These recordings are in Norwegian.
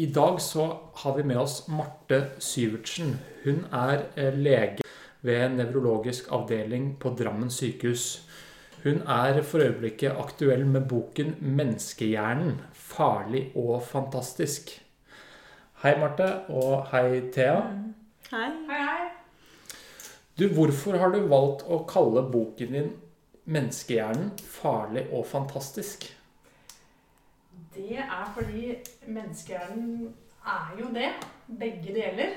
I dag så har vi med oss Marte Syvertsen. Hun er eh, lege ved nevrologisk avdeling på Drammen sykehus. Hun er for øyeblikket aktuell med boken 'Menneskehjernen farlig og fantastisk'. Hei, Marte, og hei, Thea. Hei. Hei, hei. Du, hvorfor har du valgt å kalle boken din 'Menneskehjernen farlig og fantastisk'? Det er fordi menneskehjernen er jo det. Begge deler.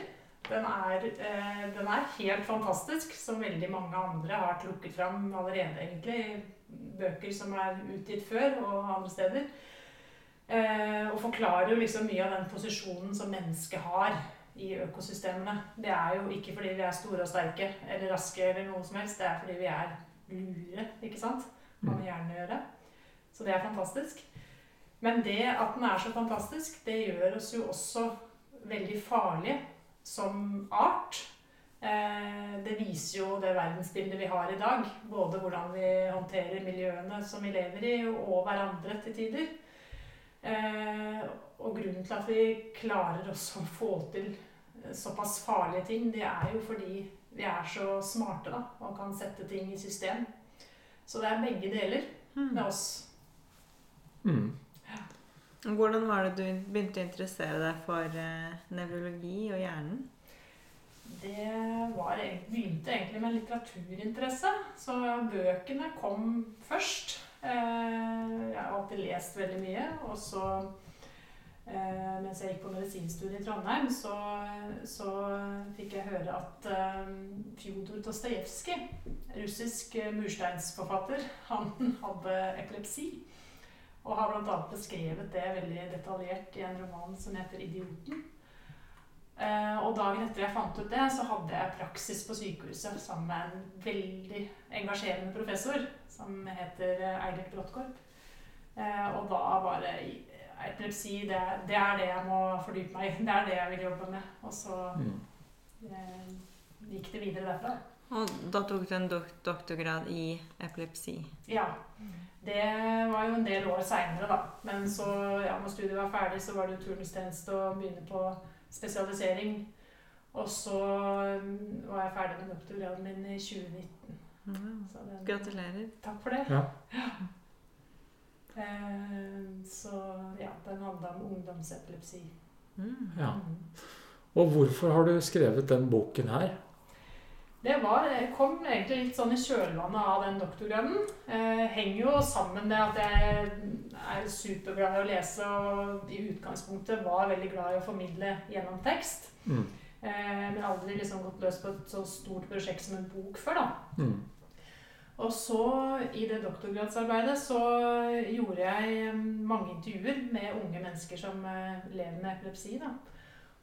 Den er, eh, den er helt fantastisk, som veldig mange andre har trukket fram allerede, egentlig. i Bøker som er utgitt før, og andre steder. Eh, og forklarer jo liksom mye av den posisjonen som mennesket har i økosystemene. Det er jo ikke fordi vi er store og sterke eller raske eller noe som helst. Det er fordi vi er lure, ikke sant? Kan vi gjerne gjøre. Så det er fantastisk. Men det at den er så fantastisk, det gjør oss jo også veldig farlige som art. Eh, det viser jo det verdensbildet vi har i dag. Både hvordan vi håndterer miljøene som vi lever i, og hverandre til tider. Eh, og grunnen til at vi klarer også å få til såpass farlige ting, det er jo fordi vi er så smarte da, og kan sette ting i system. Så det er begge deler med oss. Mm. Hvordan var det du begynte å interessere deg for uh, nevrologi og hjernen? Det var, begynte egentlig med litteraturinteresse, så bøkene kom først. Eh, Jeg har alltid lest veldig mye, og så eh, mens jeg gikk på medisinstudiet i Trondheim, så, så fikk jeg høre at Fjodor Dostojevskij, russisk mursteinsforfatter, han hadde epilepsi. Og har bl.a. beskrevet det veldig detaljert i en roman som heter 'Idioten'. Eh, og dagen etter jeg fant ut det, så hadde jeg praksis på sykehuset sammen med en veldig engasjerende professor som heter eh, Eilert Bråttkorp. Eh, og da var det epilepsi det, det er det jeg må fordype meg i. Det er det jeg vil jobbe med. Og så Mm. eh, gikk det videre derfra. Og da tok du en doktorgrad i epilepsi. Ja. Det var jo en del år seinere, da. Men så, ja, når studiet var ferdig, så var det jo turnustjeneste og begynne på spesialisering. Og så mm, var jeg ferdig med doktorgraden min i 2019. Ja, Så den, Gratulerer. Takk for det. Ja. Eh, så ja, den handla om ungdomsepilepsi. Mm. ja. Mm. Og hvorfor har du skrevet den boken her? Det var, jeg kom egentlig litt sånn i kjølvannet av den doktorgraden. Eh, henger jo sammen med at jeg er superglad i å lese og i utgangspunktet var veldig glad i å formidle gjennom tekst. Mm. Eh, men aldri liksom gått løs på et så stort prosjekt som en bok før, da. Mm. Og så i det doktorgradsarbeidet så gjorde jeg eh, mange intervjuer med unge mennesker som eh, lever med epilepsi. da.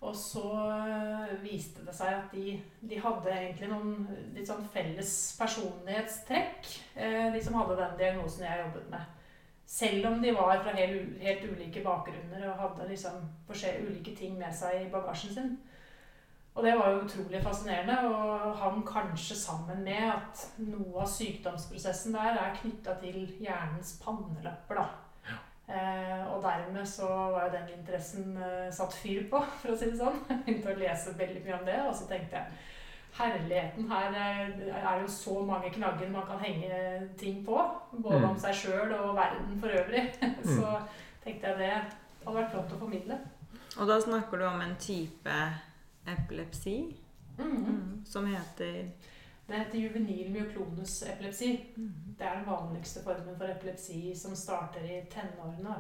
Og så eh, viste det seg at de, de hadde egentlig noen litt sånn felles personlighetstrekk, eh, de som hadde den diagnosen jeg jobbet med. Selv om de var fra helt, helt ulike bakgrunner og hadde liksom ulike ting med seg i bagasjen sin. Og det var jo utrolig fascinerende, og hang kanskje sammen med at noe av sykdomsprosessen der er knytta til hjernens pannelapper, da. Eh, og dermed så var jo den interessen eh, satt fyr på, for å si det sånn. Jeg begynte å lese veldig mye om det, og så tenkte jeg herligheten, her eh, er jo så mange knagger man kan henge ting på. Både Mm. om seg sjøl og verden for øvrig. så tenkte jeg det hadde vært flott å formidle. Og da snakker du om en type epilepsi mm. som heter Det heter juvenil myoklonus epilepsi. mm. Det er den vanligste formen for epilepsi som starter i tenårene.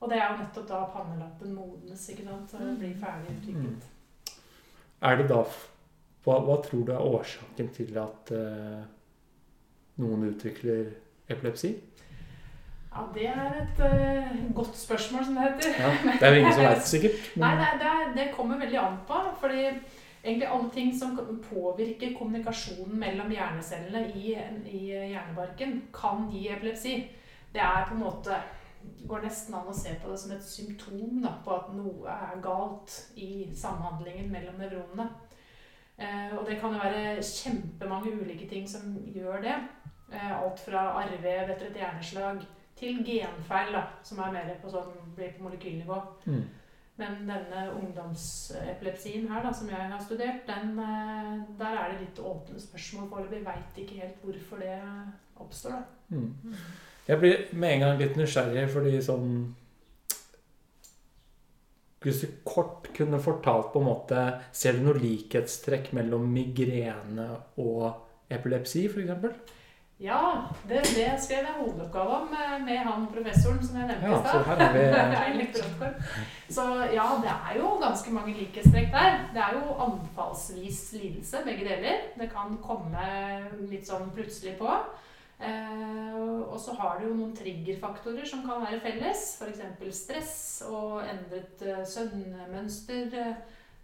Og det er jo nettopp da pannelappen modnes ikke sant? og blir ferdig utviklet. Er det da hva, hva tror du er årsaken til at uh, noen utvikler epilepsi? Ja, Det er et uh, godt spørsmål, som det heter. Ja, det er jo ingen som vet sikkert. Nei, det, det, det kommer veldig an på. fordi egentlig alle ting som påvirker kommunikasjonen mellom hjernecellene i, i hjernebarken, kan gi epilepsi. Det er på en måte går nesten an å se på det som et symptom da, på at noe er galt i samhandlingen mellom nevronene. Eh, og det kan jo være kjempemange ulike ting som gjør det. Eh, alt fra arrvev etter et hjerneslag til genfeil, da, som er mer på sånn, blir på molekylnivå. mm. Men denne ungdomsepilepsien her, da, som jeg har studert, den, eh, der er det litt åpne spørsmål foreløpig. Veit ikke helt hvorfor det oppstår. da. Mm. Jeg blir med en gang litt nysgjerrig, fordi sånn Hvis du kort kunne fortalt på en måte Ser du noe likhetstrekk mellom migrene og epilepsi, f.eks.? Ja, det, det skrev jeg hovedoppgave om med, med han professoren som jeg nevnte i stad. Rottgård. Så ja, det er jo ganske mange likhetstrekk der. Det er jo anfallsvis lidelse, begge deler. Det kan komme litt sånn plutselig på. Eh, og så har du jo noen triggerfaktorer som kan være felles. F.eks. stress og endret eh, søvnmønster.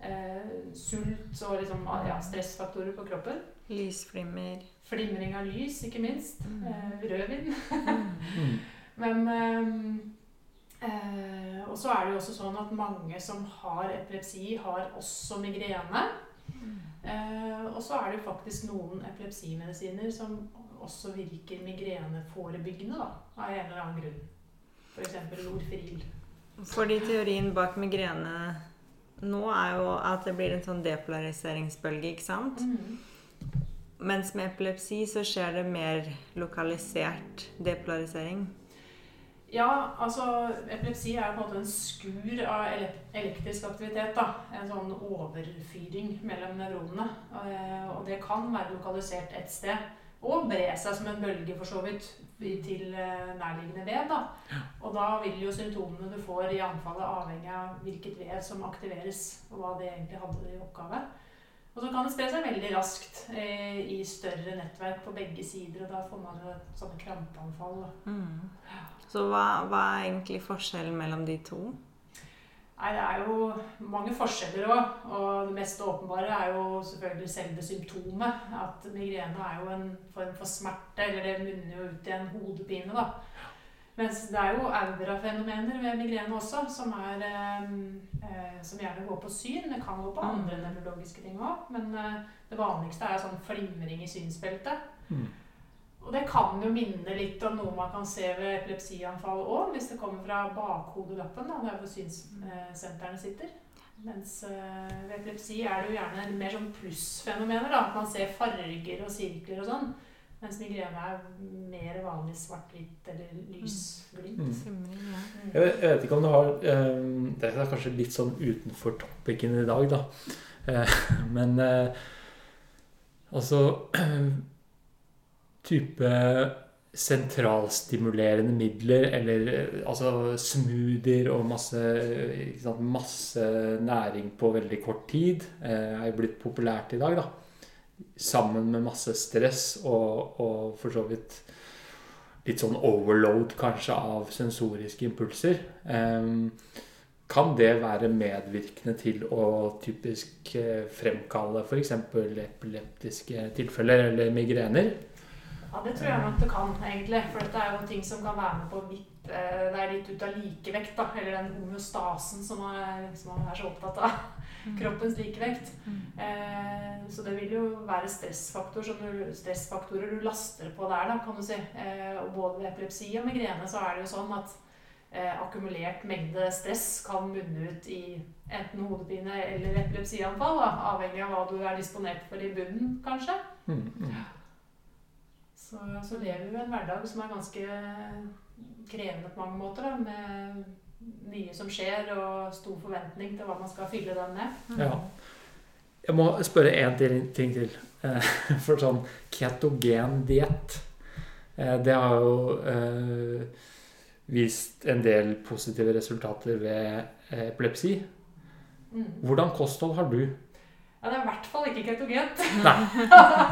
Eh, sult og liksom, ja, stressfaktorer på kroppen. Lysflimmer. Flimring av lys, ikke minst. Mm. Eh, rødvin. mm. Men eh, eh, Og så er det jo også sånn at mange som har epilepsi, har også migrene. Eh, og så er det jo faktisk noen epilepsimedisiner som også virker migreneforebyggende, da, av en eller annen grunn. F.eks. lorfril Fordi teorien bak migrene nå er jo at det blir en sånn depolariseringsbølge, ikke sant? Mens med epilepsi så skjer det mer lokalisert depolarisering. Ja, altså epilepsi er på en måte en skur av elektrisk aktivitet. da. En sånn overfyring mellom nevronene. Eh, Og det kan være lokalisert et sted. Og bre seg som en bølge, for så vidt, til eh, nærliggende vev. da. Og da vil jo symptomene du får i anfallet avhenge av hvilket vev som aktiveres, og hva det egentlig hadde i oppgave. Og så kan det spre seg veldig raskt eh, i større nettverk på begge sider, og da får man jo sånne krampeanfall. Mm. Så hva, hva er egentlig forskjellen mellom de to? Nei, det er jo mange forskjeller òg. Og det mest åpenbare er jo selvfølgelig selve symptomet. At migrene er jo en form for smerte, eller det munner jo ut i en hodepine, da. Mens det er jo aurafenomener ved migrene også, som, er, eh, eh, som gjerne går på syn. Det kan gå på andre nevrologiske ting òg, men eh, det vanligste er sånn flimring i synsbeltet. Mm. Og det kan jo minne litt om noe man kan se ved epilepsianfall òg, hvis det kommer fra bakhodelappen, da, der hvor synssentrene sitter. Mens eh, ved epilepsi er det jo gjerne mer sånn plussfenomener. da, At man ser farger og sirkler og sånn. Mens migrene er mer vanlig svart-hvitt eller lysglimt. Mm. Mm. Jeg vet, jeg vet ikke om du har eh, Det er kanskje litt sånn utenfor topicen i dag, da. Eh, men eh, altså Type sentralstimulerende midler eller eh, altså smoothier og masse, sant, masse næring på veldig kort tid eh, er blitt populært i dag, da. Sammen med masse stress og, og for så vidt litt sånn overload kanskje av sensoriske impulser. Ehm, kan det være medvirkende til å typisk eh, fremkalle f.eks. epileptiske tilfeller eller migrener? Ja, det tror jeg nok det kan, egentlig. For dette er jo ting som kan være med på å vippe eh, Det er litt ut av likevekt, da. Eller den homeostasen som man er, som man er så opptatt av. Kroppens likevekt. Eh, så det vil jo være stressfaktor som du, stressfaktorer du laster på der, da, kan du si. Eh, og både ved epilepsi og migrene så er det jo sånn at eh, akkumulert mengde stress kan munne ut i enten hodepine eller epilepsianfall, da, avhengig av hva du er disponert for i bunnen, kanskje. Mm, mm. Så, så lever vi en hverdag som er ganske krevende på mange måter. Da, med mye som skjer, og stor forventning til hva man skal fylle den med. Ja. Jeg må spørre én ting til. Eh, For sånn ketogen diett, eh, det har jo eh, vist en del positive resultater ved epilepsi. Mm. Hvordan kosthold har du? Ja, det er i hvert fall ikke ketogent. Nei.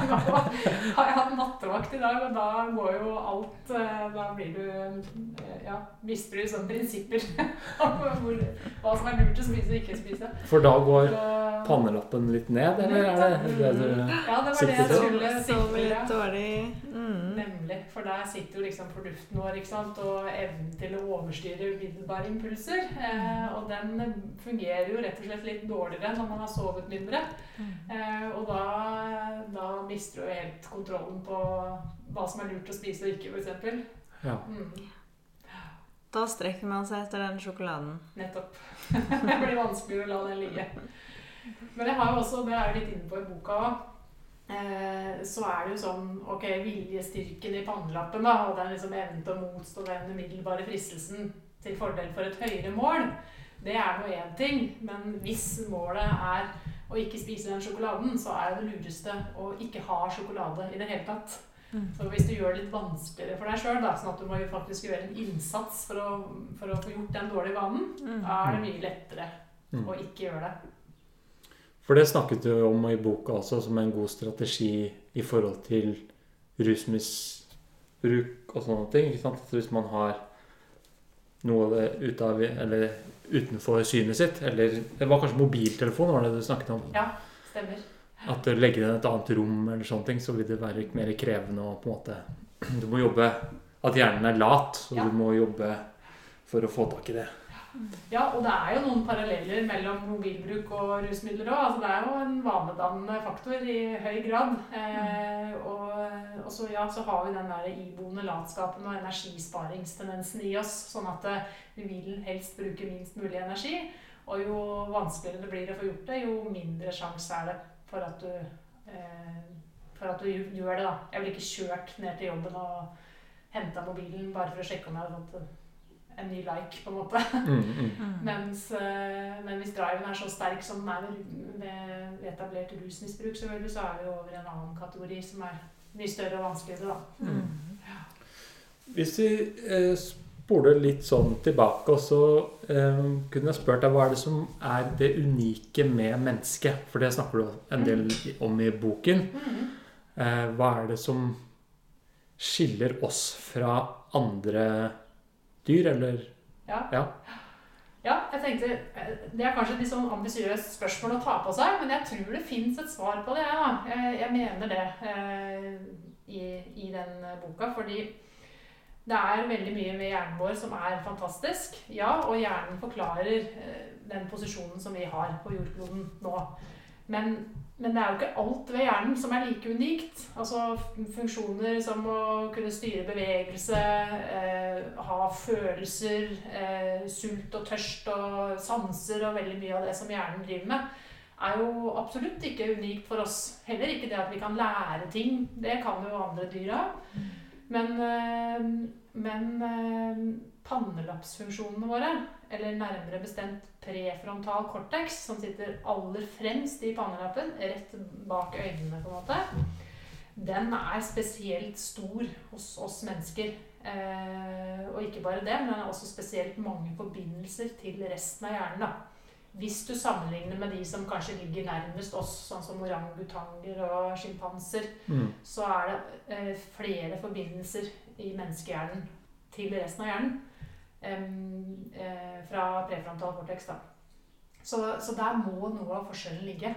har jeg hatt nattevakt i dag, og da går jo alt eh, Da blir du eh, Ja, mister du sånne prinsipper om hvor, hva som er lurt å spise og ikke spise. For da går Så, pannelappen litt ned, eller er det det du ja, det var det jeg skulle sikte litt dårlig. Mm. Nemlig. For der sitter jo liksom forduften vår ikke sant? og evnen til å overstyre umiddelbare impulser. Eh, og den fungerer jo rett og slett litt dårligere når man har sovet mindre. Eh, og da, da mister du helt kontrollen på hva som er lurt å spise og ikke, f.eks. Ja. Mm. Da strekker man seg etter den sjokoladen. Nettopp. det blir vanskelig å la den ligge. Men jeg har jo også, det er jo litt inne på i boka òg, eh, så er det jo sånn ok, viljestyrken i pannelappen, da, og den liksom evnen til å motstå den umiddelbare fristelsen til fordel for et høyere mål, det er nå én ting. Men hvis målet er å ikke spise den sjokoladen, så er det det lureste å ikke ha sjokolade i det hele tatt. Mm. Så hvis du gjør det litt vanskeligere for deg sjøl, sånn at du må faktisk gjøre en innsats for å, for å få gjort den dårlige vanen, mm. da er det mye lettere mm. å ikke gjøre det. For det snakket du om i boka også som en god strategi i forhold til rusmisbruk og sånne ting. ikke sant? At hvis man har noe ut av, eller utenfor synet sitt, eller Det var kanskje mobiltelefon var det du snakket om? Ja, stemmer at du legger inn et annet rom, eller sånne ting, så vil det være mer krevende å på en måte Du må jobbe At hjernen er lat, så ja. du må jobbe for å få tak i det. Ja, og det er jo noen paralleller mellom mobilbruk og rusmidler òg. Altså, det er jo en vanedannende faktor i høy grad. Eh, og, og så, ja, så har vi den der iboende latskapen og energisparingstendensen i oss. Sånn at eh, vi vil helst bruke minst mulig energi. Og jo vanskeligere det blir å få gjort det, jo mindre sjanse er det for at du eh, for at du gjør det, da. Jeg ville ikke kjørt ned til jobben og henta mobilen bare for å sjekke om jeg hadde fått en ny like, på en måte. Mm, mm. mm. Mens, eh, men hvis driven er så sterk som den er ved, etablert rusmisbruk, så er vi over en annen kategori som er mye større og vanskeligere, da. Mm. Ja. Hvis vi eh, spoler litt sånn tilbake, og så eh, kunne jeg spurt deg hva er det som er det unike med mennesket? For det snakker du en del om i boken. Eh, hva er det som skiller oss fra andre dyr, eller Ja. ja. ja jeg tenkte, eh, Det er kanskje et litt sånn ambisiøst spørsmål å ta på seg, men jeg tror det fins et svar på det. Ja. Jeg, jeg mener det eh, i, i den boka. fordi det er veldig mye ved hjernen vår som er fantastisk. Ja, og hjernen forklarer eh, den posisjonen som vi har på jordkloden nå. Men, men, det er jo ikke alt ved hjernen som er like unikt. Altså funksjoner som å kunne styre bevegelse, eh, ha følelser, eh, sult og tørst og sanser og veldig mye av det som hjernen driver med, er jo absolutt ikke unikt for oss. Heller ikke det at vi kan lære ting. Det kan jo andre dyr av. Men, eh, men eh, pannelappsfunksjonene våre, eller nærmere bestemt prefrontal cortex, som sitter aller fremst i pannelappen, rett bak øynene, på en måte, den er spesielt stor hos oss mennesker. Eh, og ikke bare det, men den er også spesielt mange forbindelser til resten av hjernen. da. Hvis du sammenligner med de som kanskje ligger nærmest oss, sånn som orangutanger og sjimpanser, mm. så er det eh, flere forbindelser i menneskehjernen til resten av hjernen. Eh, fra prefrontal cortex, da. Så, så, der må noe av forskjellen ligge.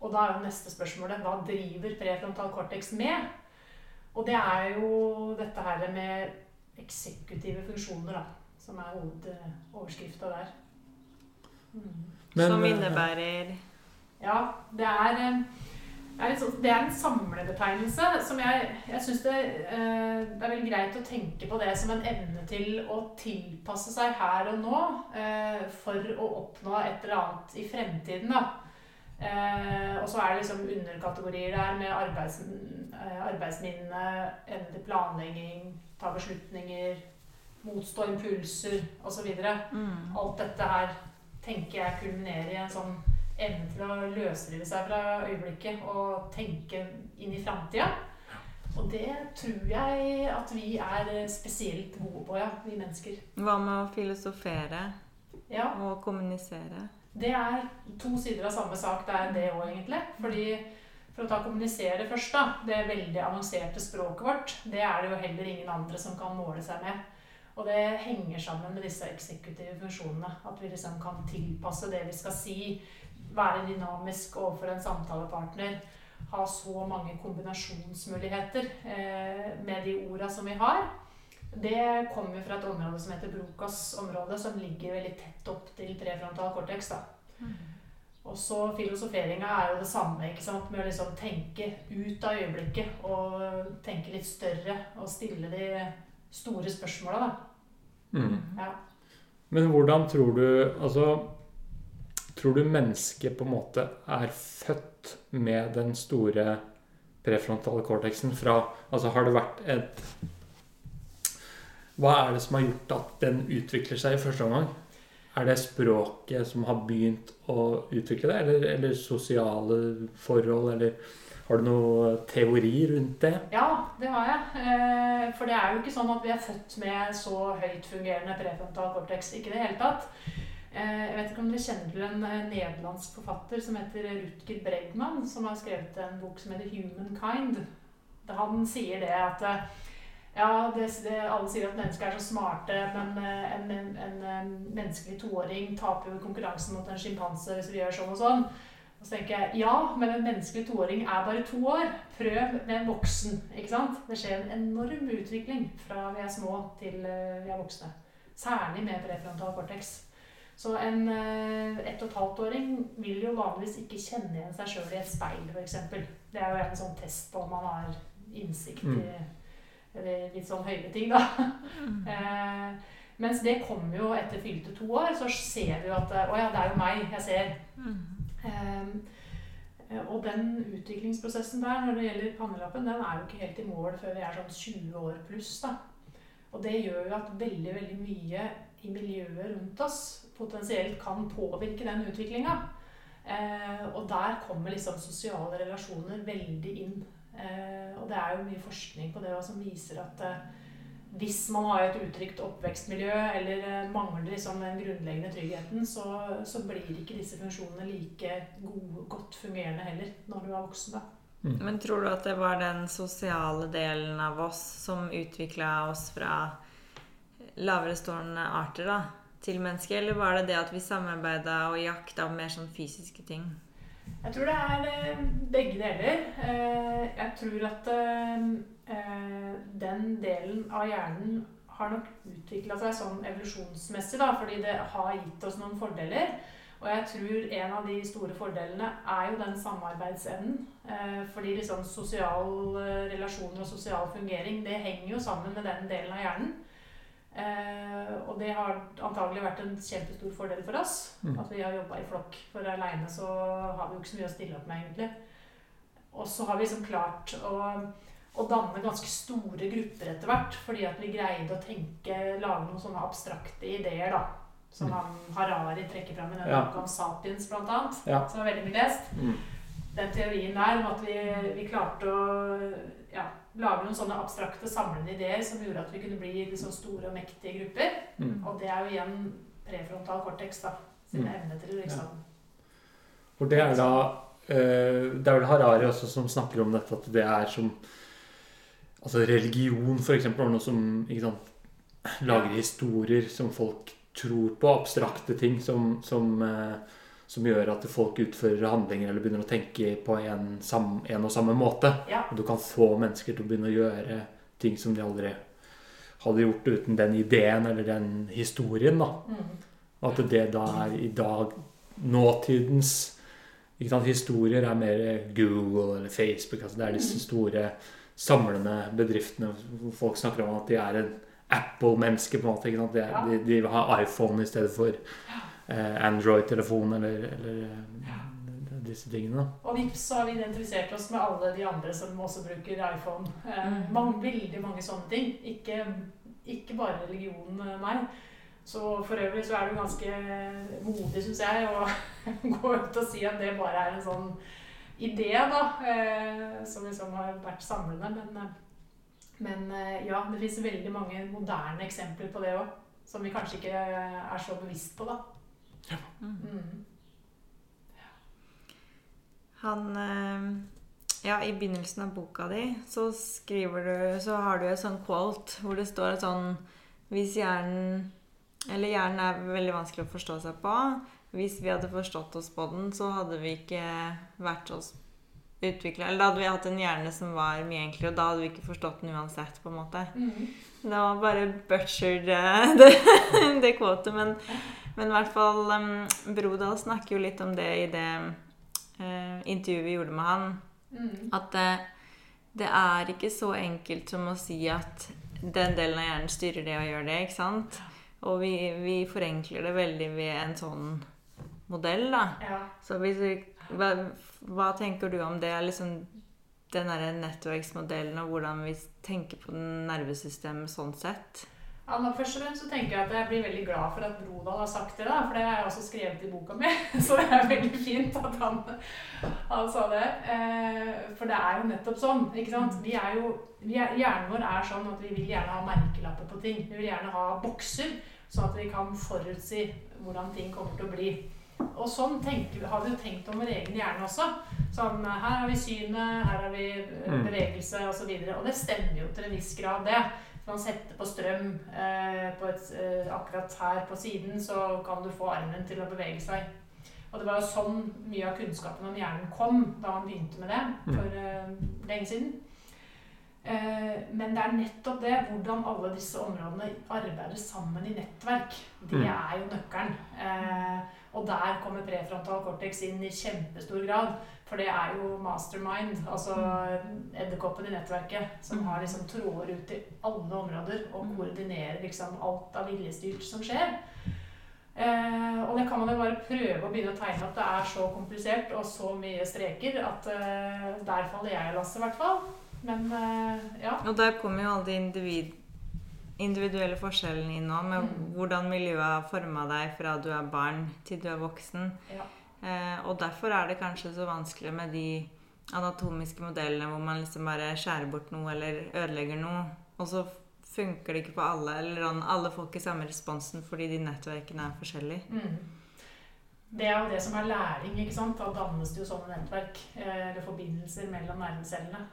Og da er jo neste spørsmålet hva driver prefrontal cortex med? Og det er jo dette her med eksekutive funksjoner, da, som er hovedoverskrifta der. Men, Som eh, innebærer Ja, det er, eh, er sånn, det er en samlebetegnelse som jeg, jeg syns det, eh, det, er veldig greit å tenke på det som en evne til å tilpasse seg her og nå for å oppnå et eller annet i fremtiden. da. og så er det liksom underkategorier der med arbeids, arbeidsminne, evne til planlegging, ta beslutninger, motstå impulser osv. Mm. Alt dette her tenker jeg kulminerer i en sånn evne til å løsrive seg fra øyeblikket og tenke inn i framtida. Og det tror jeg at vi er spesielt gode på, ja, vi mennesker. Hva med å filosofere ja. og kommunisere? Det er to sider av samme sak. Det er det òg, egentlig. Fordi for å ta kommunisere først, da. Det veldig avanserte språket vårt. Det er det jo heller ingen andre som kan måle seg med. Og det henger sammen med disse eksekutive funksjonene. At vi liksom kan tilpasse det vi skal si. Være dynamisk overfor en samtalepartner. Ha så mange kombinasjonsmuligheter eh, med de orda som vi har. Det kommer fra et område som heter Brokas område, som ligger veldig tett opp til prefrontal cortex. da. Mm. Og så Filosoferinga er jo det samme, ikke sant? med å liksom tenke ut av øyeblikket og tenke litt større og stille de store spørsmåla. Mm. Ja. Men hvordan tror du Altså Tror du mennesket på en måte er født med den store prefrontale cortexen fra Altså har det vært et Hva er det som har gjort at den utvikler seg i første omgang? Er det språket som har begynt å utvikle det, eller, eller sosiale forhold, eller har du noe teori rundt det? Ja, det har jeg. Eh, For det er jo ikke sånn at vi er født med så høyt fungerende prefrontal cortex. Ikke i det hele tatt. Eh, Jeg vet ikke om dere kjenner til en eh, nederlandsk forfatter som heter Rutger Bregman, som har skrevet en bok som heter 'Humankind'. Han sier det at eh, ja, det, det, alle sier at mennesker er så smarte, men en, en, en, en menneskelig toåring taper jo konkurransen mot en sjimpanse hvis vi gjør sånn og sånn. Og så tenker jeg ja, men en menneskelig toåring er bare to år. Prøv med en voksen. ikke sant? Det skjer en enorm utvikling fra vi er små til vi er voksne. Særlig med prefrontal cortex. Så en eh, ett og et halvt åring vil jo vanligvis ikke kjenne igjen seg sjøl i et speil, f.eks. Det er jo en sånn test på om man har innsikt i eller litt sånn høye ting, da. Eh, mens det kommer jo etter fylte to år, så ser vi jo at Å ja, det er jo meg jeg ser. Mm. eh, og den utviklingsprosessen der når det gjelder pannelappen, den er jo ikke helt i mål før vi er sånn 20 år pluss. da. Og det gjør jo at veldig veldig mye i miljøet rundt oss potensielt kan påvirke den utviklinga. Eh, og der kommer liksom sosiale relasjoner veldig inn. Eh, og det er jo mye forskning på det også, som viser at eh, hvis man har et utrygt oppvekstmiljø eller eh, mangler liksom den grunnleggende tryggheten, så, så blir ikke disse funksjonene like gode, godt fungerende heller når du er voksen. da. Men tror du at det var den sosiale delen av oss som utvikla oss fra lavere stående arter da, til mennesket, eller var det det at vi samarbeida og jakta mer sånn fysiske ting? Jeg tror det er eh, begge deler. Eh, Jeg tror at eh, den delen av hjernen har nok utvikla seg sånn evolusjonsmessig, da, fordi det har gitt oss noen fordeler. Og jeg tror en av de store fordelene er jo den samarbeidsevnen. Fordi liksom sosiale relasjoner og sosial fungering, det henger jo sammen med den delen av hjernen. Eh, og det har antagelig vært en kjempestor fordel for oss. Mm. At vi har jobba i flokk. For aleine så har vi jo ikke så mye å stille opp med, egentlig. Og så har vi liksom klart å, å danne ganske store grupper etter hvert. Fordi at vi greide å tenke, lage noen sånne abstrakte ideer, da. Som Mm. han Harari trekker fram i den Ja. boka om Sapiens, blant annet. Ja. Som er veldig mye lest Mm. Den teorien der om at vi, vi klarte å ja, lage noen sånne abstrakte, samlende ideer som gjorde at vi kunne bli liksom store og mektige grupper. Mm. Og det er jo igjen prefrontal cortex, da. Sine Mm. evne til liksom liksom For det er da eh, Det er vel Harari også som snakker om dette, at det er som Altså religion, eksempel, er noe som sant, lager historier som folk tror på, abstrakte ting som, som, eh, som gjør at folk utfører handlinger eller begynner å tenke på en, sam, en og samme måte. Ja. Og du kan få mennesker til å begynne å gjøre ting som de aldri hadde gjort uten den ideen eller den historien. da. mm. At det da er i dag nåtidens ikke sant, historier er mer Google eller Facebook. altså Det er disse store samlende bedriftene hvor folk snakker om at de er en Apple-menneske. på en måte, ikke sant? De, de, de vil ha iPhone i stedet for Android-telefon eller, eller ja. disse tingene. Og vips så har vi identifisert oss med alle de andre som også bruker iPhone. Eh, Mm. mange, veldig mange sånne ting. Ikke, ikke bare religionen nei. Så for øvrig så er det jo ganske modig, syns jeg, å gå ut og si at det bare er en sånn idé, da. Eh, som liksom har vært samlende. Men, eh, men eh, ja, det fins veldig mange moderne eksempler på det òg. Som vi kanskje ikke eh, er så bevisst på, da. Mm. Han eh, Ja, i begynnelsen av boka di så skriver du Så har du et sånn quote hvor det står et sånn Hvis hjernen Eller hjernen er veldig vanskelig å forstå seg på. Hvis vi hadde forstått oss på den, så hadde vi ikke vært oss utvikla Eller da hadde vi hatt en hjerne som var mye enklere, og da hadde vi ikke forstått den uansett, på en måte. Mm. Det var bare butchered, eh, det, det quotet. Men, men i hvert fall um, Brodal snakker jo litt om det i det uh, intervjuet vi gjorde med han. Mm. At det, det er ikke så enkelt som å si at den delen av hjernen styrer det og gjør det. ikke sant? Og vi, vi forenkler det veldig ved en sånn modell, da. Ja. Så hvis vi, hva, hva tenker du om det? Liksom den derre nettverksmodellen og hvordan vi tenker på nervesystemet sånn sett? Ja, nå først og fremst så tenker jeg at jeg blir veldig glad for at Brodal har sagt det, da, for det har jeg også skrevet i boka mi. Så det er veldig fint at han, han sa det. Eh, for det er jo nettopp sånn. ikke sant? Vi er jo, vi er, hjernen vår er sånn at vi vil gjerne ha merkelapper på ting. Vi vil gjerne ha bokser, sånn at vi kan forutsi hvordan ting kommer til å bli. Og sånn tenker, har vi jo tenkt om vår egen hjerne også. Sånn, Her har vi synet, her har vi Mm. bevegelse osv. Og, så og det stemmer jo til en viss grad, det. Man setter på strøm eh, på et, eh, akkurat her på siden, så kan du få armen til å bevege seg. Og det var jo sånn mye av kunnskapen om hjernen kom da man begynte med det for eh, lenge siden. Eh, men det er nettopp det, hvordan alle disse områdene arbeider sammen i nettverk. Det Mm. er jo nøkkelen. Og der kommer prefrontal cortex inn i kjempestor grad. For det er jo mastermind, altså edderkoppen i nettverket, som har liksom tråder ut i alle områder og koordinerer liksom alt av viljestyrt som skjer. Eh, og det kan man jo bare prøve å begynne å tegne at det er så komplisert og så mye streker at eh, der faller jeg i lasset, i hvert fall. Men eh, ja. Og der kommer jo alle de individ, individuelle forskjellen i nå, med Mm. hvordan miljøet har forma deg fra du er barn til du er voksen. Ja. Eh, og derfor er det kanskje så vanskelig med de anatomiske modellene hvor man liksom bare skjærer bort noe eller ødelegger noe, og så funker det ikke på alle, eller alle får ikke samme responsen fordi de nettverkene er forskjellige. Mm. Det er jo det som er læring. ikke sant? Da dannes det jo sånne nettverk, eh, eller forbindelser mellom nervecellene.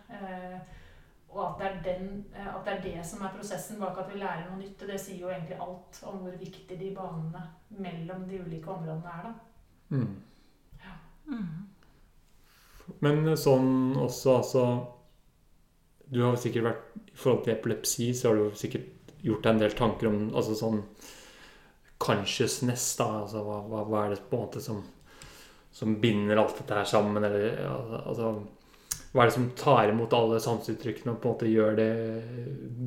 Og at det, er den, eh, at det er det som er prosessen bak at vi lærer noe nytt, det sier jo egentlig alt om hvor viktig de banene mellom de ulike områdene er. da. Mm. Mm. Men sånn også, altså Du har sikkert vært I forhold til epilepsi, så har du sikkert gjort deg en del tanker om altså sånn consciousness, da. Altså hva, hva, hva er det på en måte som, som binder alt dette her sammen, eller altså Hva er det som tar imot alle sanseuttrykkene og på en måte gjør det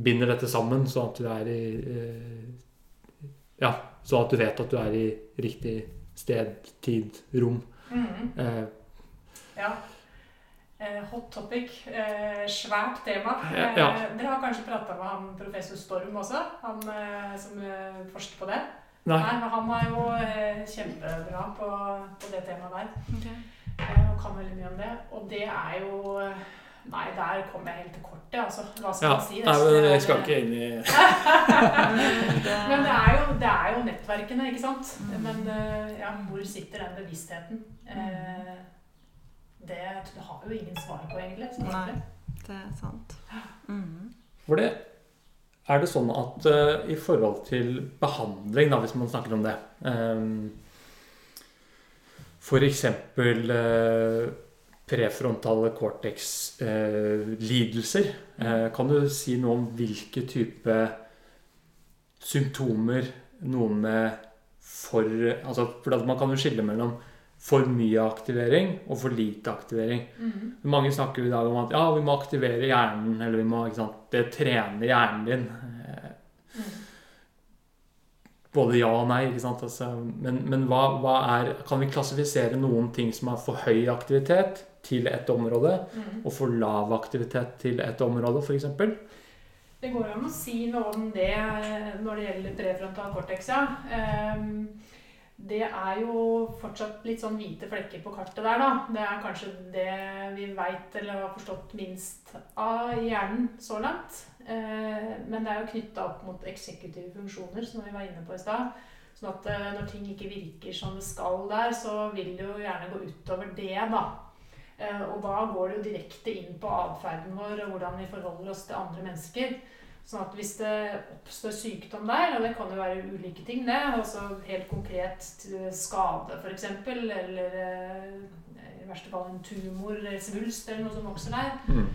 Binder dette sammen, sånn at du er i eh, Ja, sånn at du vet at du er i riktig sted, tid, rom. Eh, Ja. Eh, hot topic. Eh, svært tema. Ja, ja. Eh, dere har kanskje prata med han professor Storm også, han eh, som forsker på det? nei. men han er jo eh, kjempebra på, på det temaet der. Eh, og kan veldig mye om det. Og det er jo eh, Nei, der kom jeg helt til kortet, altså. Hva skal Ja, man si? nei, men jeg skal ikke inn i Men det er, jo, det er jo nettverkene, ikke sant? Mm. Men eh, ja, hvor sitter den bevisstheten? Eh, det, det har jo ingen svar på, egentlig. Nei. Det er sant. Mm. For det er det sånn at uh, i forhold til behandling, da, hvis man snakker om det um, Eksempel eh, prefrontale cortex-lidelser. Eh, kan du si noe om hvilke type symptomer noen med for altså, For man kan jo skille mellom for mye aktivering og for lite aktivering. Mhm. Mange snakker i dag om at ja, vi må aktivere hjernen, eller vi må ikke sant, det trener hjernen din. Eh, Mhm. Både ja og nei. ikke sant? Altså, men men hva, hva er Kan vi klassifisere noen ting som har for høy aktivitet til et område, mm. og for lav aktivitet til et område, f.eks.? Det går an å si noe om det eh, når det gjelder prefrontal cortex, ja. Ehm, Det er jo fortsatt litt sånn hvite flekker på kartet der, da. Det er kanskje det vi veit eller har forstått minst av hjernen så langt. Eh, Men det er jo knytta opp mot eksekutive funksjoner, som vi var inne på i stad. Sånn at eh, når ting ikke virker som det skal der, så vil det jo gjerne gå utover det, da. Eh, Og da går det jo direkte inn på atferden vår og hvordan vi forholder oss til andre mennesker. Sånn at hvis det oppstår sykdom der, og det kan jo være ulike ting, det, altså helt konkret skade f.eks., eller eh, i verste fall en tumor eller svulst eller noe som vokser der, Mm.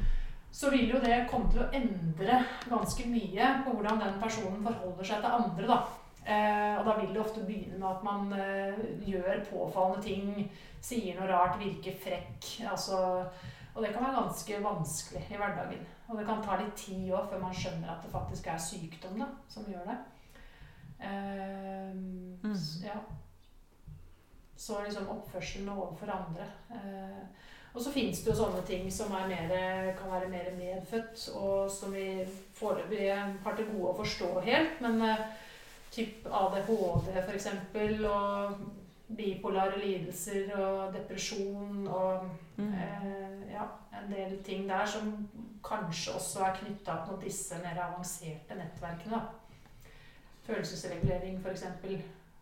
så vil jo det komme til å endre ganske mye på hvordan den personen forholder seg til andre. da. Eh, og da vil det ofte begynne med at man eh, gjør påfallende ting, sier noe rart, virker frekk. Altså, og det kan være ganske vanskelig i hverdagen. Og det kan ta litt tid òg før man skjønner at det faktisk er sykdom da, som gjør det. Eh, Mm. ja. Så liksom oppførselen overfor andre. Uh, og så fins det jo sånne ting som er mer, kan være mer medfødt, og som vi foreløpig har til gode å forstå helt. Men uh, typ ADHD f.eks. og bipolare lidelser og depresjon og Mm. eh, ja, en del ting der som kanskje også er knytta opp mot disse mer avanserte nettverkene. da. Følelsesregulering f.eks.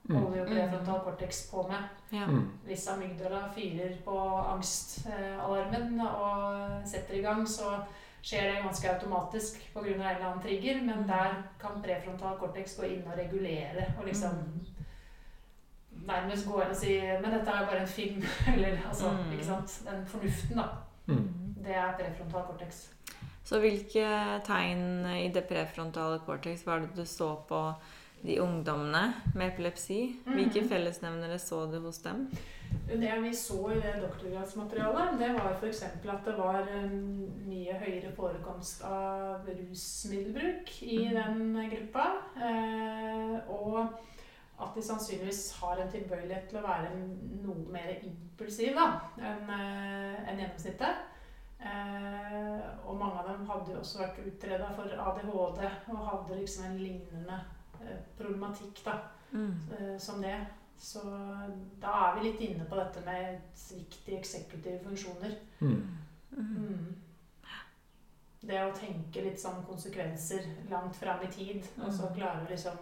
Mm. holder jo prefrontal cortex på med. Ja. Mm. Hvis amygdala fyrer på angstalarmen og setter i gang, så skjer det ganske automatisk pga. en eller annen trigger, men Mm. der kan prefrontal cortex gå inn og regulere og liksom Mm. Nærmest gå inn og si Men dette er jo bare en film. Eller altså, Mm. ikke sant. Den fornuften, da. Mm. Det er prefrontal cortex. Så hvilke tegn i det prefrontale cortex var det du så på de ungdommene med epilepsi? Hvilke Mhm. fellesnevnere så du hos dem? Det vi så i det doktorgradsmaterialet, det var f.eks. at det var mye høyere forekomst av rusmiddelbruk i Mhm. den gruppa. Eh, og at de sannsynligvis har en tilbøyelighet til å være noe mer impulsiv da, enn en gjennomsnittet. Eh, og mange av dem hadde jo også vært utreda for ADHD og hadde liksom en lignende eh, problematikk da, Mm. eh, som det. Så da er vi litt inne på dette med svikt i eksekutive funksjoner. Mm. Mm. Mm. Det å tenke litt sånn konsekvenser langt fram i tid, og så Mm. klare å liksom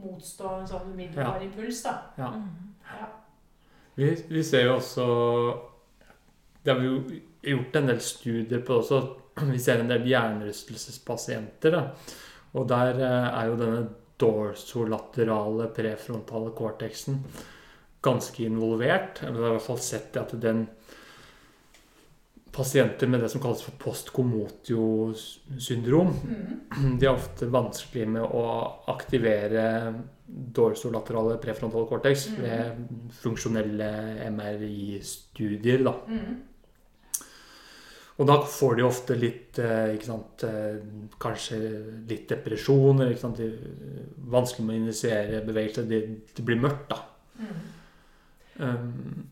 motstå en sånn umiddelbar impuls, da. Ja. Mm. Ja. Vi, vi ser jo også Det har vi jo gjort en del studier på også. Vi ser en del hjernerystelsespasienter. Da. Og der eh, er jo denne dorsolaterale prefrontale cortexen ganske involvert. Vi har i hvert fall sett det at den Pasienter med det som kalles for postkomotio-syndrom. Mm. de er ofte vanskelig med å aktivere dorsolaterale prefrontale cortex mm. ved funksjonelle MRI-studier. da. Mm. Og da får de ofte litt eh, sant, eh, Kanskje litt depresjon. eller de, vanskelig med å initiere bevegelse. Det, de blir mørkt, da. Mm. Um,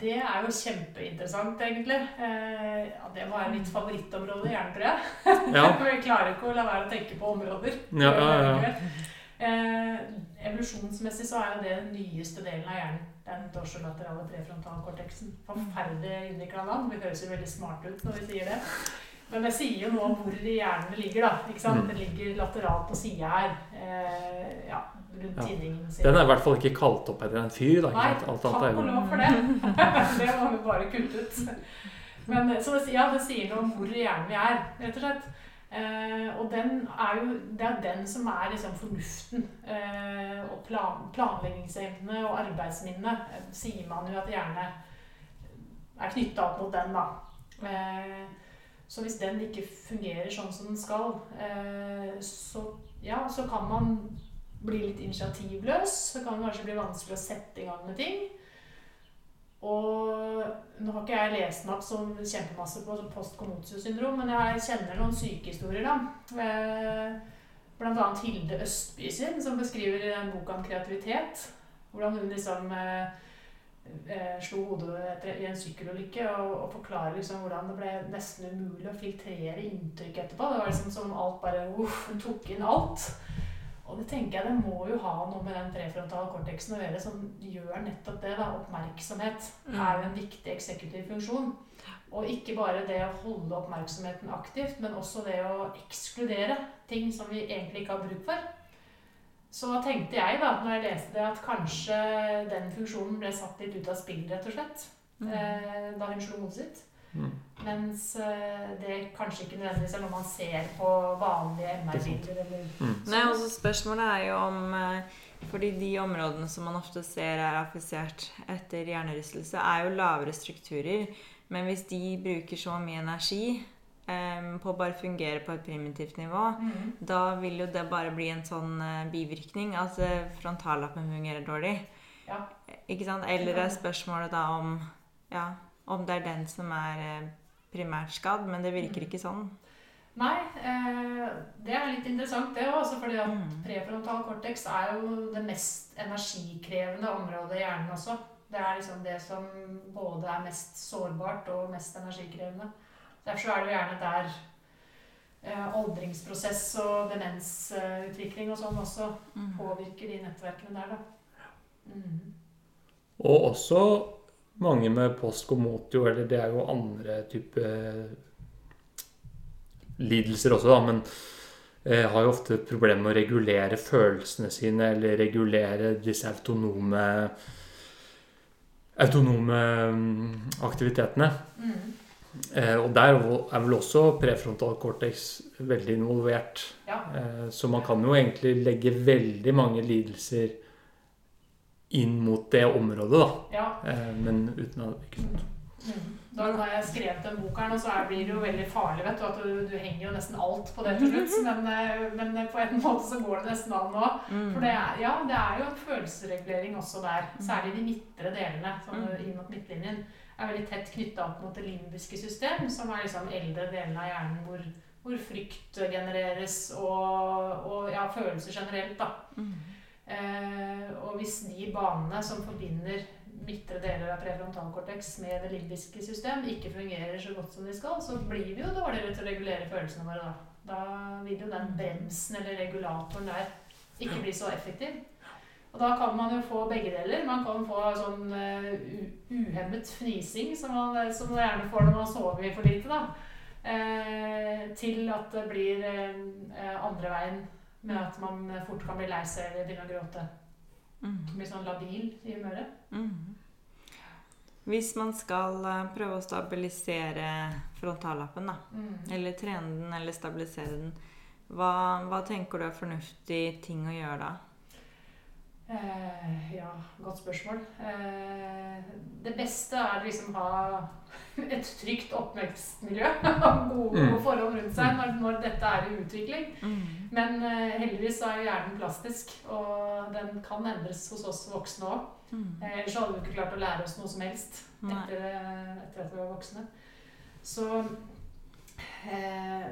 Det er jo kjempeinteressant, egentlig. Eh, ja, det var mitt favorittområde i hjernen, tror jeg. ja. jeg klarer ikke å la være å tenke på områder. Ja, ja, ja. Eh, evolusjonsmessig så er jo det den nyeste delen av hjernen. Den dorsolaterale prefrontalkorteksen. Forferdelig innvikla navn. Vi høres jo veldig smarte ut når vi sier det. Men det sier jo om hvor i hjernen det ligger. da, ikke sant? Mm. Det ligger lateralt på sida her. Eh, ja, rundt Ja. tinningen sin. Den er i hvert fall ikke kalt opp etter en fyr. da, Nei? Alt takk og lov for det. det må vi bare kutte ut. Men, så det, ja, det sier noe om hvor i hjernen vi er, rett og slett. Eh, og den er jo, det er den som er liksom fornuften. Eh, og plan, planleggingsevne og arbeidsminne eh, sier man jo at gjerne er knytta opp mot den, da. Eh, så hvis den ikke fungerer sånn som den skal, eh, så, ja, så kan man bli litt initiativløs. Så kan det kanskje bli vanskelig å sette i gang med ting. Og nå har ikke jeg lest meg opp som kjempemasse på post-commotio-syndrom, men jeg kjenner noen sykehistorier, da. Eh, Blant annet Hilde Østby sin, som beskriver i den boka om kreativitet. Hvordan hun liksom eh, eh, slo hodet i en sykkelulykke og, og forklarer liksom hvordan det ble nesten umulig å filtrere inntrykk etterpå. Det var liksom som alt bare uff, hun tok inn alt. Og det tenker jeg det må jo ha noe med den prefrontale korteksen å gjøre, som gjør nettopp det. da, Oppmerksomhet Mm. er jo en viktig eksekutiv funksjon. Og ikke bare det å holde oppmerksomheten aktivt, men også det å ekskludere ting som vi egentlig ikke har bruk for. Så tenkte jeg da, når jeg leste det, at kanskje den funksjonen ble satt litt ut av spill, rett og slett. Mm. Eh, da hun slo hodet sitt. Mm. Mens eh, det kanskje ikke nødvendigvis er noe man ser på vanlige MR-bilder. Mm. Nei, også Spørsmålet er jo om eh, Fordi de områdene som man ofte ser er affisert etter hjernerystelse, er jo lavere strukturer. Men hvis de bruker så mye energi um, på å bare fungere på et primitivt nivå, mm. da vil jo det bare bli en sånn uh, bivirkning at altså, frontallappen fungerer dårlig. Ja. Ikke sant? Eller er spørsmålet da om ja, om det er den som er eh, primært skadd, men det virker ikke sånn. Nei, eh, det er litt interessant det òg. Fordi at Mm. prefrontal cortex er jo det mest energikrevende området i hjernen også. Det er liksom det som både er mest sårbart og mest energikrevende. Derfor så er det jo gjerne der eh, aldringsprosess og demensutvikling og sånn også Mm. påvirker de nettverkene der, da. Mm. Og også mange med postkomotio, eller det er jo andre type lidelser også, da, men eh, har jo ofte problemer med å regulere følelsene sine, eller regulere disse autonome autonome mm, aktivitetene. Mm. Eh, og der er vel også prefrontal cortex veldig involvert. Ja. Eh, så man kan jo egentlig legge veldig mange lidelser inn mot det området, da. ja. Eh, men uten å ikke sant? Mm. Da har jeg skrevet den boka, her så blir det jo veldig farlig, vet du. At du, du henger jo nesten alt på det til slutt. Men, eh, men på en måte så går det nesten an nå. Mm. For det er, ja, det er jo en følelsesregulering også der. Særlig de midtre delene, sånn Mm. inn mot midtlinjen, er veldig tett knytta opp mot det limbiske system, som er liksom eldre delene av hjernen hvor, hvor frykt genereres, og, og ja, følelser generelt, da. Mm. Eh, og hvis de banene som forbinder midtre deler av prefrontalkortex med det limbiske system, ikke fungerer så godt som de skal, så blir vi jo dårligere til å regulere følelsene våre da. Da vil jo den bremsen eller regulatoren der ikke bli så effektiv. Og da kan man jo få begge deler. Man kan få sånn eh, uhemmet fnising, som man, som man gjerne får når man sover for lite, da. Eh, til at det blir eh, andre veien med at man fort kan bli lei seg eller begynne å gråte. Mm. Bli sånn labil i humøret. Mm. Hvis man skal eh, prøve å stabilisere frontallappen, da, Mm. eller trene den eller stabilisere den, hva, hva tenker du er fornuftig ting å gjøre da? Eh, ja, godt spørsmål. Eh, det beste er liksom ha et trygt oppvekstmiljø. Gode, Mm. forhold rundt seg når, når dette er i utvikling. Mm. Men eh, heldigvis er jo hjernen plastisk, og den kan endres hos oss voksne òg. Mm. Eh, ellers hadde vi ikke klart å lære oss noe som helst etter, eh, etter at vi var voksne. Så eh,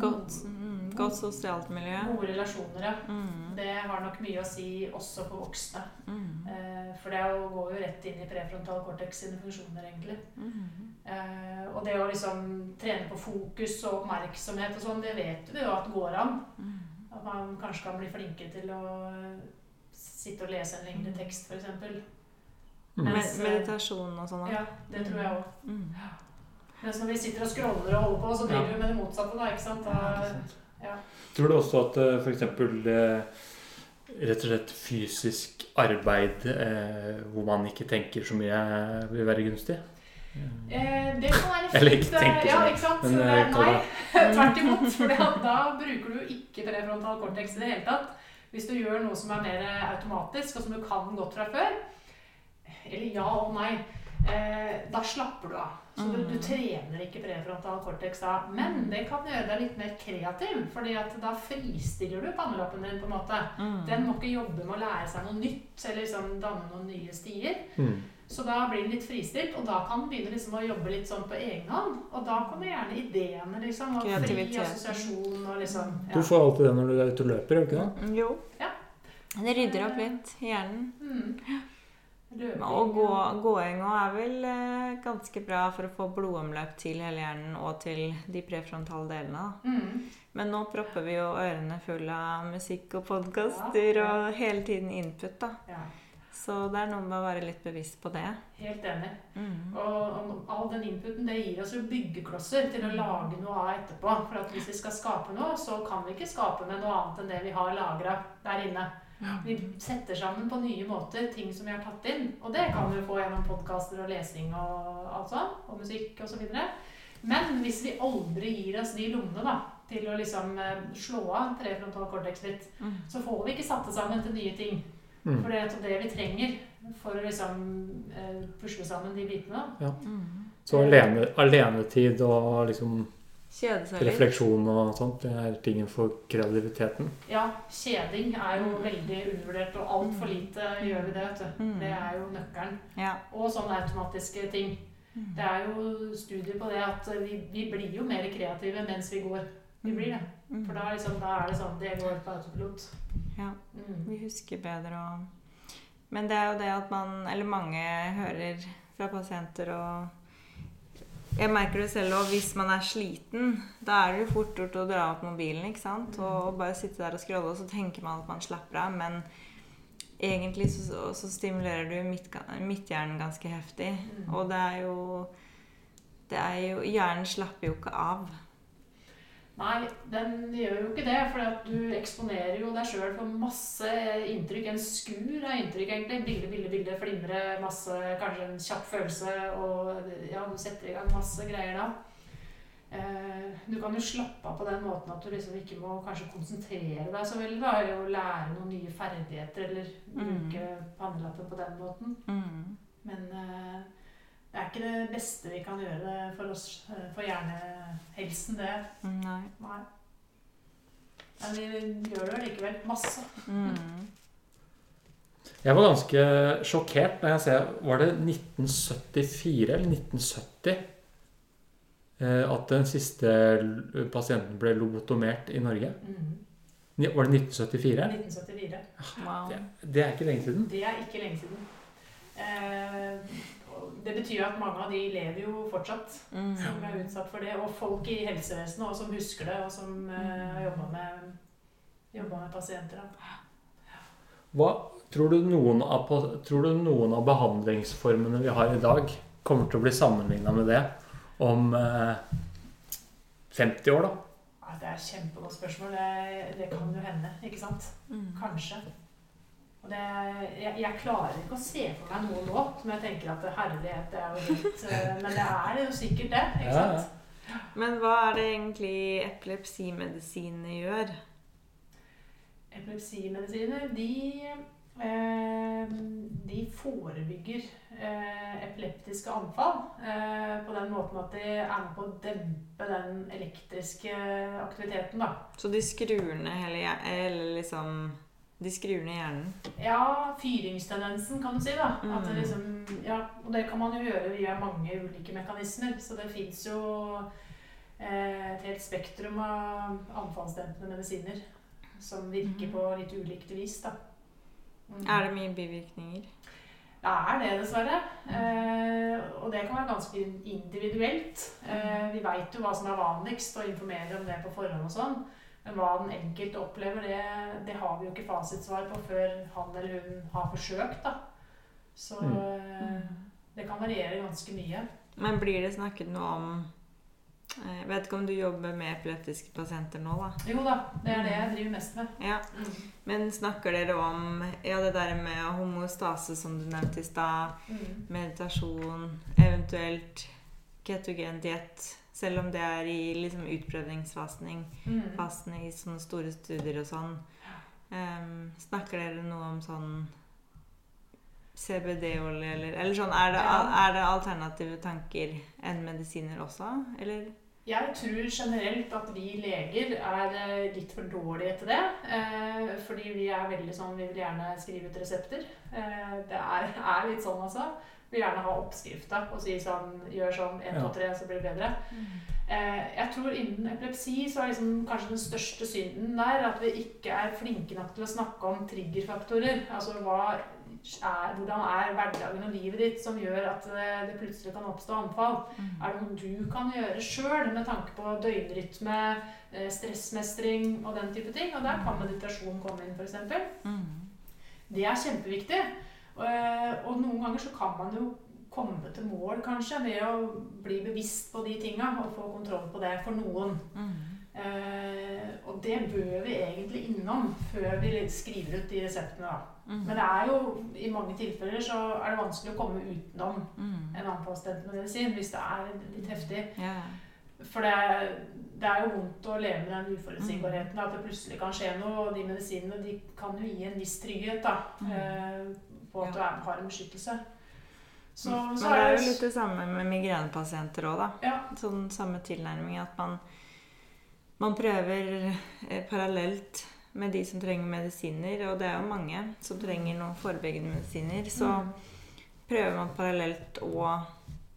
Godt, mm, godt sosialt miljø. Gode relasjoner, ja. Mm. Det har nok mye å si også for voksne. Mm. Eh, for det er jo- går jo rett inn i prefrontal cortex sine funksjoner, egentlig. Mm. Eh, og det å liksom trene på fokus og oppmerksomhet og sånn, det vet vi jo at går an. Mm. At man kanskje kan bli flinkere til å sitte og lese en lengre tekst, f.eks. Mm. Med, meditasjon og sånn. Ja, det tror jeg òg. Mens når vi sitter og scroller og holder på, så driver vi med det motsatte, da. ikke sant? Da, ja. Tror du også at f.eks. for eksempel eh, rett og slett fysisk arbeid eh, hvor man ikke tenker så mye, vil være gunstig? Eh, det kan være fint. Eller ikke tenke eh, ja, ikke sant? men, Så eh, det, nei, tvert imot. For da bruker du ikke prefrontal cortex i det hele tatt. Hvis du gjør noe som er mer automatisk, og som du kan godt fra før, eller ja og nei, eh, da slapper du av. Så du, du Mm. trener ikke prefrontal cortex da. Men det kan gjøre deg litt mer kreativ, fordi at da fristiller du pannelappen din på en måte. Mm. Den må ikke jobbe med å lære seg noe nytt, eller liksom danne noen nye stier. Mm. Så da blir den litt fristilt, og da kan den begynne liksom å jobbe litt sånn på egen hånd. Og da kommer gjerne ideene, liksom. Og fri assosiasjon og liksom Du får alltid det når du er ute og løper, gjør du ikke det? Mm, Jo. Ja. Det rydder opp litt i hjernen. mm. Løping, Og gå, gåing òg er vel eh, ganske bra for å få blodomløp til hele hjernen og til de prefrontale delene. Mm. Men nå propper vi jo ørene fulle av musikk og podkaster Ja, ja. og hele tiden input, da. ja. Så det er noe med å være litt bevisst på det. Helt enig. Mm. Og, og all den inputen det gir oss jo byggeklosser til å lage noe av etterpå. For at hvis vi skal skape noe, så kan vi ikke skape med noe annet enn det vi har lagra der inne. Vi setter sammen på nye måter ting som vi har tatt inn. Og det kan vi få gjennom podkaster og lesing og alt sånt, Og musikk osv. Men hvis vi aldri gir oss de lommene da, til å liksom eh, slå av prefrontal cortex litt, Mm. så får vi ikke satt det sammen til nye ting. Mm. For det er det vi trenger for å liksom eh, pusle sammen de bitene. Mm. Så alene, alenetid og liksom Kjede seg litt. refleksjon og sånt, det er tingen for kreativiteten. Ja, kjeding er jo veldig undervurdert, og altfor lite gjør vi det. vet du. Mm. Det er jo nøkkelen. Ja. Og sånne automatiske ting. Det er jo studier på det at vi, vi blir jo mer kreative mens vi går. Vi blir det. Mm. For da, liksom, da er det sånn Det går på autopilot. Ja. Mm. Vi husker bedre og Men det er jo det at man, eller mange hører fra pasienter og Jeg merker det selv òg, hvis man er sliten, da er det fort gjort å dra opp mobilen ikke sant? og bare sitte der og scrolle, og så tenker man at man slapper av. Men egentlig så, så stimulerer du midt, midthjernen ganske heftig. Mm. Og det er jo det er jo, Hjernen slapper jo ikke av. Nei, den gjør jo ikke det. For du eksponerer jo deg sjøl for masse inntrykk. En skur av inntrykk, egentlig. Bilde, bilde, bilde, flimre. Masse, kanskje en kjapp følelse. Og ja, du setter i gang masse greier da. Eh, du kan jo slappe av på den måten at du liksom ikke må kanskje konsentrere deg så veldig. da, Eller lære noen nye ferdigheter, eller bruke pannelappen på den måten. Mm. Men eh, det er ikke det beste vi kan gjøre for oss, for hjernehelsen, det. Nei. Nei. Men vi gjør det likevel. Masse. Mm. Jeg var ganske sjokkert når jeg ser Var det 1974 eller 1970 eh, at den siste pasienten ble lobotomert i Norge? Ni- Var det 1974? 1974. Wow. Det, det er ikke lenge siden. Det er ikke lenge siden. Eh, det betyr at mange av de lever jo fortsatt, Mm. som er utsatt for det. Og folk i helsevesenet også, som husker det, og som uh, har jobba med, med pasienter. Da. Hva, tror, du noen av, tror du noen av behandlingsformene vi har i dag, kommer til å bli sammenligna med det om uh, 50 år, da? Ja, det er kjempegodt spørsmål. Det, det kan jo hende, ikke sant? Mm. Kanskje. Og det, jeg, jeg klarer ikke å se for meg noe nå som jeg tenker at herlighet, det er jo helt eh, Men det er jo sikkert det, ikke Ja, ja. sant? Men hva er det egentlig epilepsimedisinene gjør? Epilepsimedisiner, de eh, de forebygger eh, epileptiske anfall eh, på den måten at de er med på å dempe den elektriske aktiviteten, da. Så de skrur ned hele hele liksom De skriver ned hjernen. Ja, fyringstendensen, kan du si. da. Mm. Det liksom, ja, og det kan man jo gjøre via mange ulike mekanismer. Så det fins jo eh, et helt spektrum av anfallsdempende medisiner som virker Mhm. på litt ulikt vis. da. Mm. Er det mye bivirkninger? Det er det, dessverre. Eh, og det kan være ganske individuelt. Eh, vi veit jo hva som er vanligst, og informerer om det på forhånd og sånn. Men hva den enkelte opplever, det, det har vi jo ikke fasitsvar på før han eller hun har forsøkt. da. Så Mm. eh, det kan variere ganske mye. Men blir det snakket noe om eh, Jeg vet ikke om du jobber med epileptiske pasienter nå, da. Jo da, det er det jeg driver mest med. Ja. Mm. Men snakker dere om ja, det der med homostase som du nevnte i stad? Mm. Meditasjon, eventuelt ketogen diett? Selv om det er i liksom utprøvningsfasen Mm. i sånne store studier og sånn. Um, snakker dere noe om sånn CBD-olje eller Eller sånn, er det, er det alternative tanker enn medisiner også? Eller? Jeg tror generelt at vi leger er eh, litt for dårlige til det. Eh, fordi vi er veldig sånn Vi vil gjerne skrive ut resepter. Eh, det er, er litt sånn, altså. Vi vil gjerne ha oppskrifta og si sånn Gjør sånn 1, 2, 3, så blir det bedre. Eh, jeg tror innen epilepsi så er liksom kanskje den største synden der at vi ikke er flinke nok til å snakke om triggerfaktorer. Altså hva er, hvordan er hverdagen og livet ditt som gjør at det, det plutselig kan oppstå anfall. Er det noe du kan gjøre sjøl med tanke på døgnrytme, eh, stressmestring og den type ting? Og der kan meditasjon komme inn, f.eks. Mm. Det er kjempeviktig. Og, eh, noen ganger så kan man jo komme til mål, kanskje, ved å bli bevisst på de tinga og få kontroll på det for noen. Mm. Eh, og det bør vi egentlig innom før vi skriver ut de reseptene. da. Mm. Men det er jo, i mange tilfeller så er det vanskelig å komme utenom Mm. en anfallsdempende medisin hvis det er litt heftig. Yeah. For det er, det er jo vondt å leve med den uforutsigbarheten. At det plutselig kan skje noe. Og de medisinene de kan jo gi en viss trygghet da, Mm. eh, på at du er, har en beskyttelse. Så, Men det er jo litt det samme med migrenepasienter òg, da. Ja. Sånn samme tilnærming at man, man prøver eh, parallelt med de som trenger medisiner, og det er jo mange som trenger noen forebyggende medisiner, så Mm. prøver man parallelt å,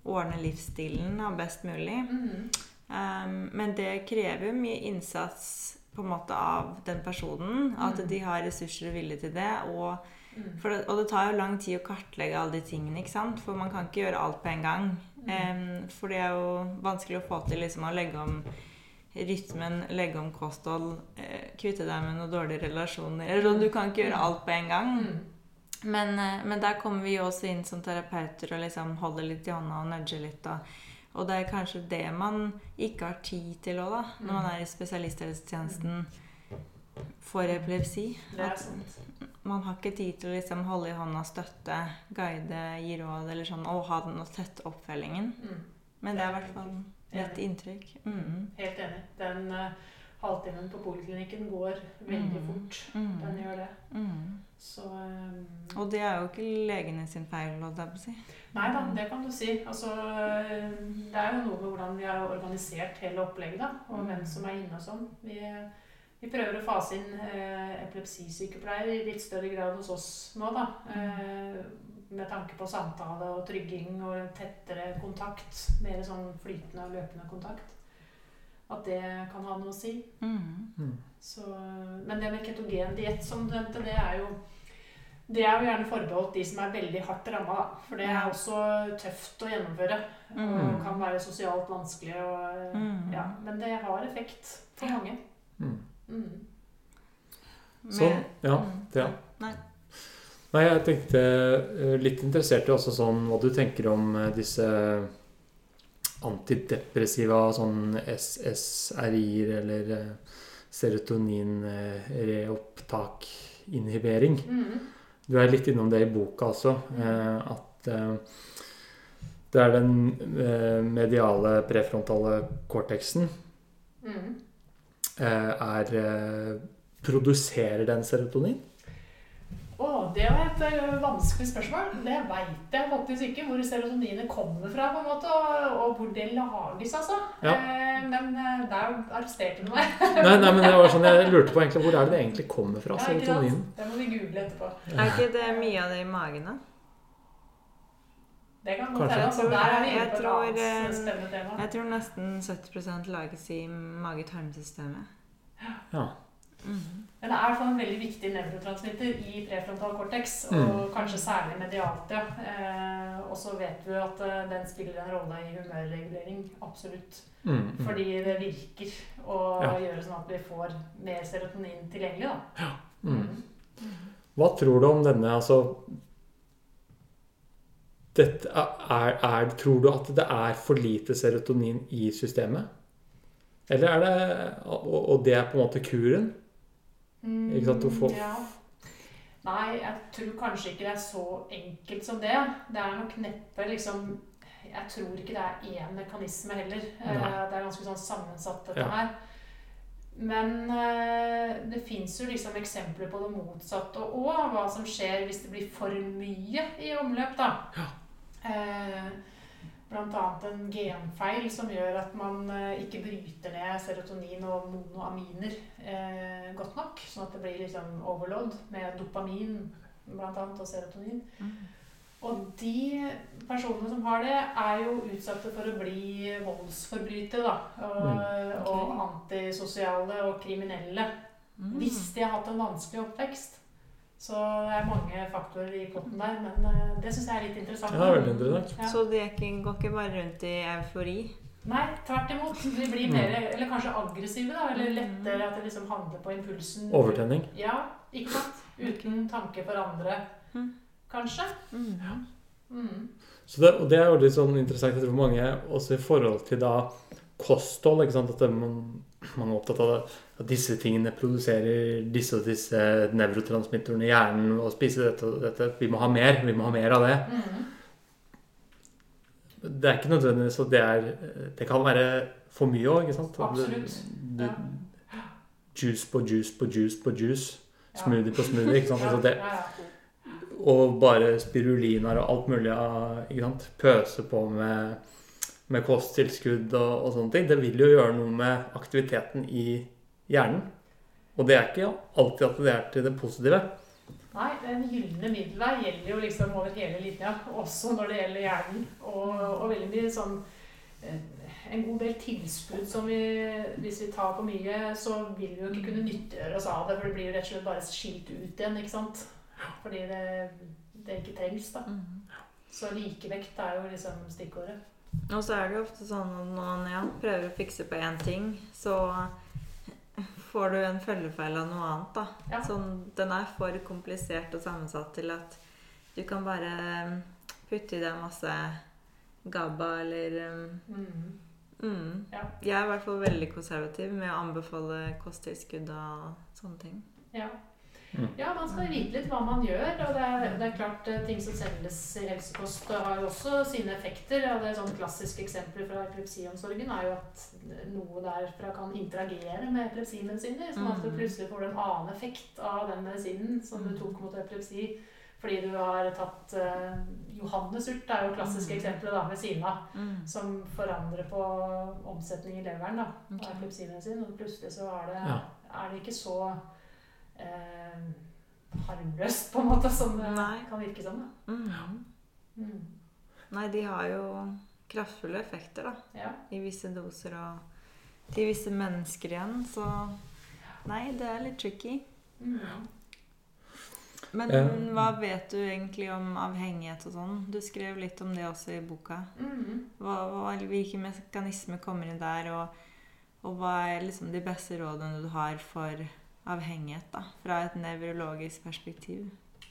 ordne livsstilen da, best mulig. Mm. Um, men det krever jo mye innsats på en måte av den personen. At Mm. de har ressurser og vilje til det. Og, Mm. Det, og det tar jo lang tid å kartlegge alle de tingene. ikke sant? For man kan ikke gjøre alt på en gang. Um, for det er jo vanskelig å få til liksom å legge om rytmen, legge om kosthold, eh, kvitte deg med noen dårlige relasjoner. Eller sånn, Du kan ikke gjøre alt på en gang. Mm. Men, eh, men der kommer vi jo også inn som terapeuter og liksom holder litt i hånda og nudger litt. Og, og det er kanskje det man ikke har tid til òg, da, når man er i spesialisthelsetjenesten for epilepsi. Det er sant. Man har ikke tid til å liksom holde i hånda, støtte, guide, gi råd eller sånn, og ha den og tette oppfølgingen. Mm. Men det er i hvert fall mitt inntrykk. Mm. Helt enig. Den uh, halvtimen på poliklinikken går veldig Mm. fort. Mm. Den gjør det. Mm. Så um, Og det er jo ikke legene sin feil, holdt jeg på å si. Nei da, det kan du si. Altså, eh, det er jo noe med hvordan vi har organisert hele opplegget, da, og hvem som er inne og sånn. Vi, vi prøver å fase inn eh, epilepsisykepleier i litt større grad hos oss nå, da. Eh, med tanke på samtale og trygging og tettere kontakt. Mer sånn flytende og løpende kontakt. At det kan ha noe å si. Mm. Mm. Så, men det med ketogen diett som du nevnte, det er jo det er jo gjerne forbeholdt de som er veldig hardt ramma. For det er også tøft å gjennomføre. Og Mm. kan være sosialt vanskelig. Og, Mm. ja, men det har effekt for mange. Mm. Mm. Sånn, ja. Mm. ja. Nei. Nei, jeg tenkte eh, litt interessert i også sånn hva du tenker om eh, disse antidepressiva, sånn SSRI-er eller eh, serotoninreopptakinhibering. Mm. Du er litt innom det i boka også, Mm. at det er den mediale prefrontale cortexen Mm. Eh, er eh, Produserer den serotonin? Å, det var et vanskelig spørsmål. Det veit jeg faktisk ikke hvor serotoninet kommer fra, på en måte, og, og hvor det lages, altså. Ja. Eh, men eh, der arresterte du meg. Nei, nei, men det var sånn jeg lurte på egentlig, hvor er det det egentlig kommer fra, Ja, serotoninen? Det må vi google etterpå. Er ikke det mye av det i magen, da? Det kan godt Kanskje. hende. Altså, der er vi Jeg inne på et tror, annet eh. Jeg tror nesten 70% lages i mage-tarmsystemet. Ja. Mm. Men det er i en veldig viktig nevrotransmitter i prefrontal cortex, og Mm. kanskje særlig medialt. Eh, og så vet vi at eh, den spiller en rolle i humørregulering, absolutt. Mm, mm. Fordi det virker å Ja. gjøre sånn at vi får mer serotonin tilgjengelig. Da. Mm. Hva tror du om denne, altså er, er, Tror du at det er for lite serotonin i systemet? Eller er det Og, og det er på en måte kuren? Mm, Ikke sant, du får- ja. Nei, jeg tror kanskje ikke det er så enkelt som det. Det er nok neppe liksom Jeg tror ikke det er én mekanisme heller. Eh, Nei. Det er ganske sånn sammensatt, dette Ja. her. Men eh, det fins jo liksom eksempler på det motsatte òg. Hva som skjer hvis det blir for mye i omløp, da. Eh, annet en genfeil som gjør at man eh, ikke bryter ned serotonin og monoaminer eh, godt nok. Sånn at det blir liksom overload med dopamin blant annet, og serotonin. Mm. Og de personene som har det, er jo utsatte for å bli voldsforbrytere. Da, og, Mm. og antisosiale og kriminelle. Mm. Hvis de har hatt en vanskelig oppvekst. Så det er mange faktorer i potten der, men eh, det syns jeg er litt interessant. Ja, veldig interessant. Ja. Så de er går ikke bare rundt i eufori? Nei, tvert imot. De blir Mm. mer, eller kanskje aggressive, da. Eller lettere at det liksom handler på impulsen. Overtenning. Ja, ikke sant? Uten tanke for andre, Mm. kanskje. Mm. Mm. Så det, og det er jo litt sånn interessant jeg tror mange, også i forhold til da kosthold. ikke sant, At det, man, man er opptatt av det, at disse tingene produserer disse og disse nevrotransmittorene i hjernen. Og spise dette og dette. Vi må ha mer. Vi må ha mer av det. Mm. Det er ikke nødvendigvis at det er Det kan være for mye òg, ikke sant? Absolutt. Du, du, Juice på juice på juice på juice. Ja. Smoothie på smoothie. ikke sant? Altså det, og bare spirulinaer og alt mulig. Ikke sant? Pøse på med, med kosttilskudd og, og sånne ting. Det vil jo gjøre noe med aktiviteten i hjernen. Og det er ikke alltid at det er til det positive. Nei, den gylne middelvei gjelder jo liksom over hele linja, også når det gjelder hjernen. Og, og veldig mye sånn eh, En god del tilskudd som vi Hvis vi tar for mye, så vil vi jo ikke kunne nyttiggjøre oss av det, for det blir jo rett og slett bare skilt ut igjen, ikke sant? Fordi det, det ikke trengs, da. Så likevekt er jo liksom stikkordet. Og så er det jo ofte sånn at når man ja, prøver å fikse på én ting, så får du en følgefeil av noe annet. da. Ja. Sånn, den er for komplisert og sammensatt til at du kan bare um, putte i deg masse GABA eller um, Mm. mm. Ja. Jeg er i hvert fall veldig konservativ med å anbefale kosttilskudd og sånne ting. Ja. Mm. ja, man skal vite litt hva man gjør. Og det er, det er klart eh, ting som selges i helsekost har jo også sine effekter. Og det er sånn klassiske eksempler fra epilepsiomsorgen er jo at noe derfra kan interagere med epilepsimedisiner. Sånn at du Mm. plutselig får en annen effekt av den medisinen som du tok mot epilepsi. Fordi du har tatt uh, Johannesurt er jo klassiske Mm. eksempelet da, ved siden av. Mm. Som forandrer på omsetning i leveren da, av Ok. epilepsimedisin. Og plutselig så er det, Ja. er det ikke så eh, harmløst, på en måte, som det Nei. kan virke som. Da. Mm. Mm. Nei, de har jo kraftfulle effekter, da. Ja. I visse doser og til visse mennesker igjen, så Nei, det er litt tricky. Mm. Men Eh. hva vet du egentlig om avhengighet og sånn? Du skrev litt om det også i boka. Mm. Hva, hva, hvilke mekanismer kommer inn der, og, og hva er liksom de beste rådene du har for avhengighet, da? Fra et nevrologisk perspektiv.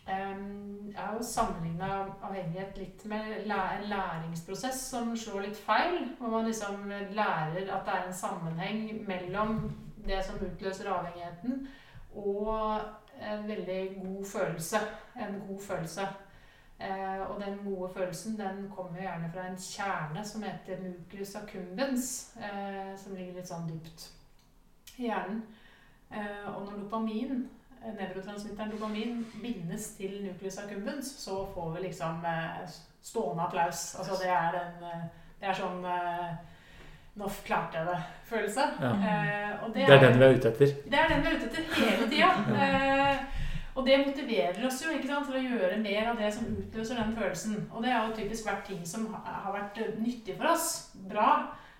Um, jeg har jo sammenligna avhengighet litt med en læringsprosess som slår litt feil. Hvor man liksom lærer at det er en sammenheng mellom det som utløser avhengigheten, og en veldig god følelse. En god følelse. Uh, og den gode følelsen den kommer gjerne fra en kjerne som heter nucleus accumbens, uh, som ligger litt sånn dypt i hjernen. Eh, og når dopamin nevrotransmitteren dopamin bindes til nucleus accumbens, så får vi liksom eh, stående applaus. Altså det er den eh, Det er sånn eh, Nå klarte jeg det-følelse. Ja. Eh, og Det er den vi er ute etter. det er den vi er ute etter hele tida. Eh, og det motiverer oss jo sant, til å gjøre mer av det som utløser den følelsen. Og det har jo typisk vært ting som har vært eh, nyttig for oss. Bra.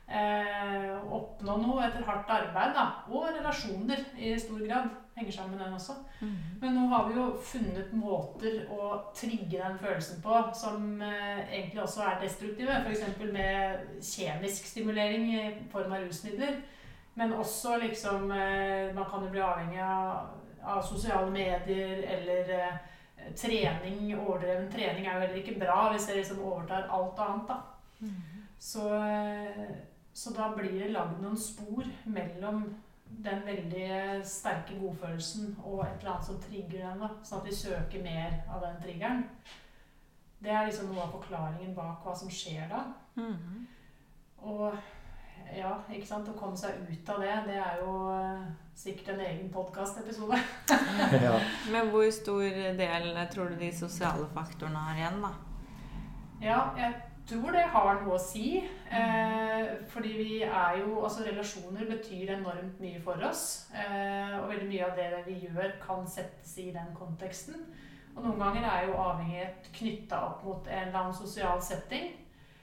Eh, oppnå noe etter hardt arbeid. da, Og relasjoner i stor grad. Henger sammen med den også. Men nå har vi jo funnet måter å trigge den følelsen på som eh, egentlig også er destruktive. F.eks. med kjemisk stimulering i form av rusmidler. Men også liksom eh, Man kan jo bli avhengig av, av sosiale medier eller eh, trening. Overdreven trening er jo heller ikke bra hvis det liksom overtar alt annet. da. Så, eh, så da blir det lagd noen spor mellom den veldig sterke godfølelsen og et eller annet som trigger den. da, Sånn at vi søker mer av den triggeren. Det er liksom noe av forklaringen bak hva som skjer da. Mhm. Og ja, ikke sant, å komme seg ut av det, det er jo eh, sikkert en egen podkastepisode. Ja. Men hvor stor del tror du de sosiale faktorene har igjen, da? Ja, jeg tror det har noe å si. Eh, fordi vi er jo Altså, relasjoner betyr enormt mye for oss. Eh, og veldig mye av det vi gjør, kan settes i den konteksten. Og noen ganger er jo avhengighet knytta opp mot en eller annen sosial setting.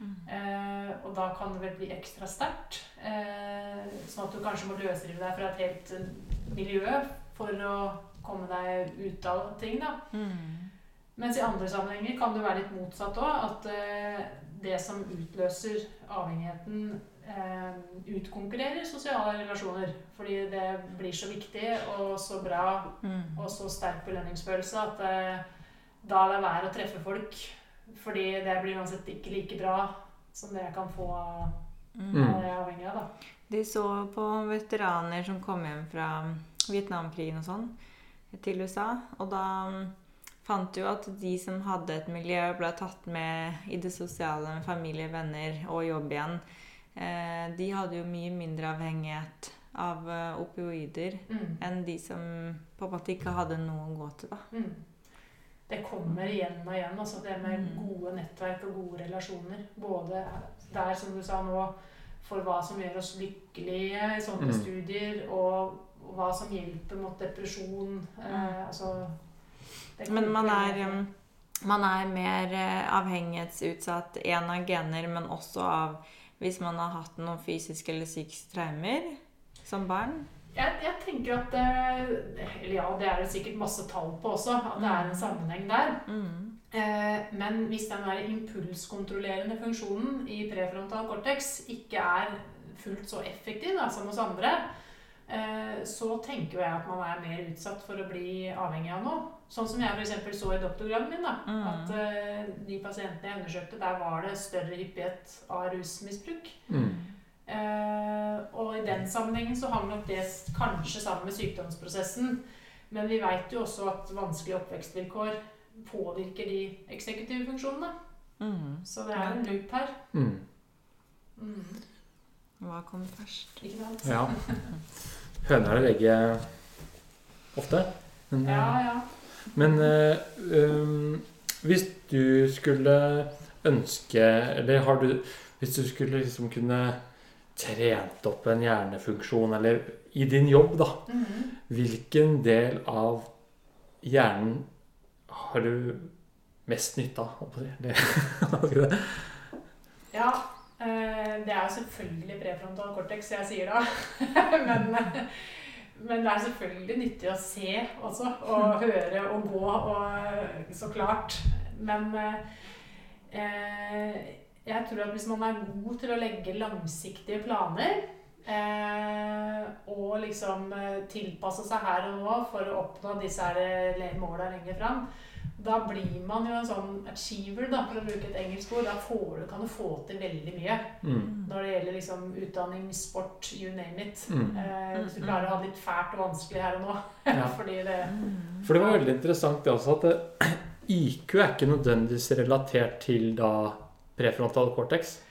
Eh, og da kan det vel bli ekstra sterkt. Eh, sånn at du kanskje må løsrive deg fra et helt eh, miljø for å komme deg ut av ting. da. Mm. Mens i andre sammenhenger kan det være litt motsatt òg. At eh, det som utløser avhengigheten, eh, utkonkurrerer sosiale relasjoner. Fordi det blir så viktig og så bra Mm. og så sterk belønningsfølelse at eh, da er det verdt å treffe folk. Fordi det blir uansett ikke like bra som det jeg kan få Mm. av det jeg er avhengig av. da. De så på veteraner som kom hjem fra Vietnamkrigen og sånn, til USA. Og da fant jo at de som hadde et miljø, ble tatt med i det sosiale med familie, venner og jobb igjen. Eh, de hadde jo mye mindre avhengighet av eh, opioider Mm. enn de som på en måte ikke hadde noe å gå til. da. Mm. Det kommer igjen og igjen, altså det med Mm. gode nettverk og gode relasjoner. Både der, som du sa nå, for hva som gjør oss lykkelige i sånne Mm. studier, og, hva som hjelper mot depresjon. Eh, altså Det Men man er, um, man er mer eh, avhengighetsutsatt én av gener, men også av hvis man har hatt noen fysiske eller psykiske traumer som barn. Jeg, jeg tenker at det, Eller ja, det er det sikkert masse tall på også, at det er en sammenheng der. Mm. Eh, men hvis den der impulskontrollerende funksjonen i prefrontal cortex ikke er fullt så effektiv da, som hos andre, eh, så tenker jo jeg at man er mer utsatt for å bli avhengig av noe. Sånn som jeg for så i doktorgraden min. da, Mm. At uh, de pasientene jeg undersøkte, der var det større hyppighet av rusmisbruk. Mm. Uh, og i den sammenhengen så hang nok det kanskje sammen med sykdomsprosessen. Men vi veit jo også at vanskelige oppvekstvilkår påvirker de eksekutive funksjonene. Mm. Så det er en loop her. Mm. Mm. Hva kom først? Ikke sant? Ja. Høna eller egget ofte. Men, Ja, ja. Men um, hvis du skulle ønske Eller har du Hvis du skulle liksom kunne trent opp en hjernefunksjon, eller i din jobb, da Mhm. Hvilken del av hjernen har du mest nytte av? ja eh, det er jo selvfølgelig prefrontal cortex jeg sier da. men, men det er selvfølgelig nyttig å se også, og høre og gå, og så klart. Men eh, jeg tror at hvis man er god til å legge langsiktige planer, eh, og liksom eh, tilpasse seg her og nå for å oppnå disse eh, måla lenger fram, da blir man jo en sånn achiever, da, for å bruke et engelsk ord. Da får du, kan du få til veldig mye Mm. når det gjelder liksom utdanning, sport, you name it. Mm. Eh, hvis du klarer å ha det litt fælt og vanskelig her og nå. Ja. Fordi det. For det var veldig interessant det også at det, IQ er ikke nødvendigvis relatert til da prefrontal cortex.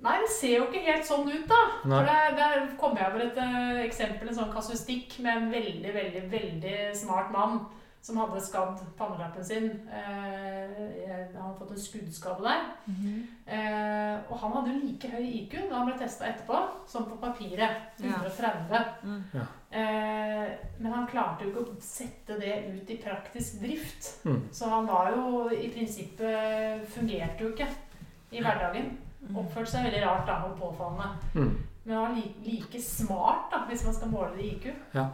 Nei, det ser jo ikke helt sånn ut, da. Nei. For der, der kom jeg over et uh, eksempel, en sånn kasustikk med en veldig, veldig, veldig smart mann som hadde skadd pannelappen sin. Eh, han hadde fått en skuddskade der. Mhm. Eh, og han hadde jo like høy IQ da han ble testa etterpå, som på papiret. Ja. 130. Mm. Eh, men han klarte jo ikke å sette det ut i praktisk drift. Mm. Så han var jo i prinsippet Fungerte jo ikke i hverdagen. Oppførte seg veldig rart da, og påfallende. Mm. Men han var like, like smart, da, hvis man skal måle det i IQ. Ja.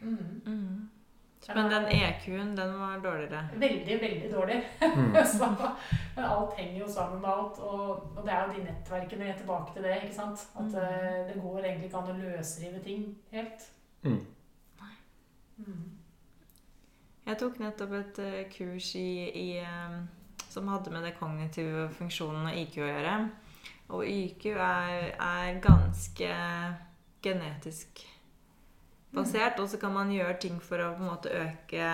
Mm. Men den EQ-en, den var dårligere. Veldig, veldig dårlig. Mm. Så, men alt henger jo sammen med alt. Og, og det er jo de nettverkene tilbake til det. ikke sant? At Mm. eh, det går egentlig ikke an å løsrive ting helt. Mm. Mm. Jeg tok nettopp et uh, kurs i, i eh, som hadde med det kognitive funksjonen og IQ å gjøre. Og IQ er, er ganske genetisk basert, og så kan man gjøre ting for å på en måte øke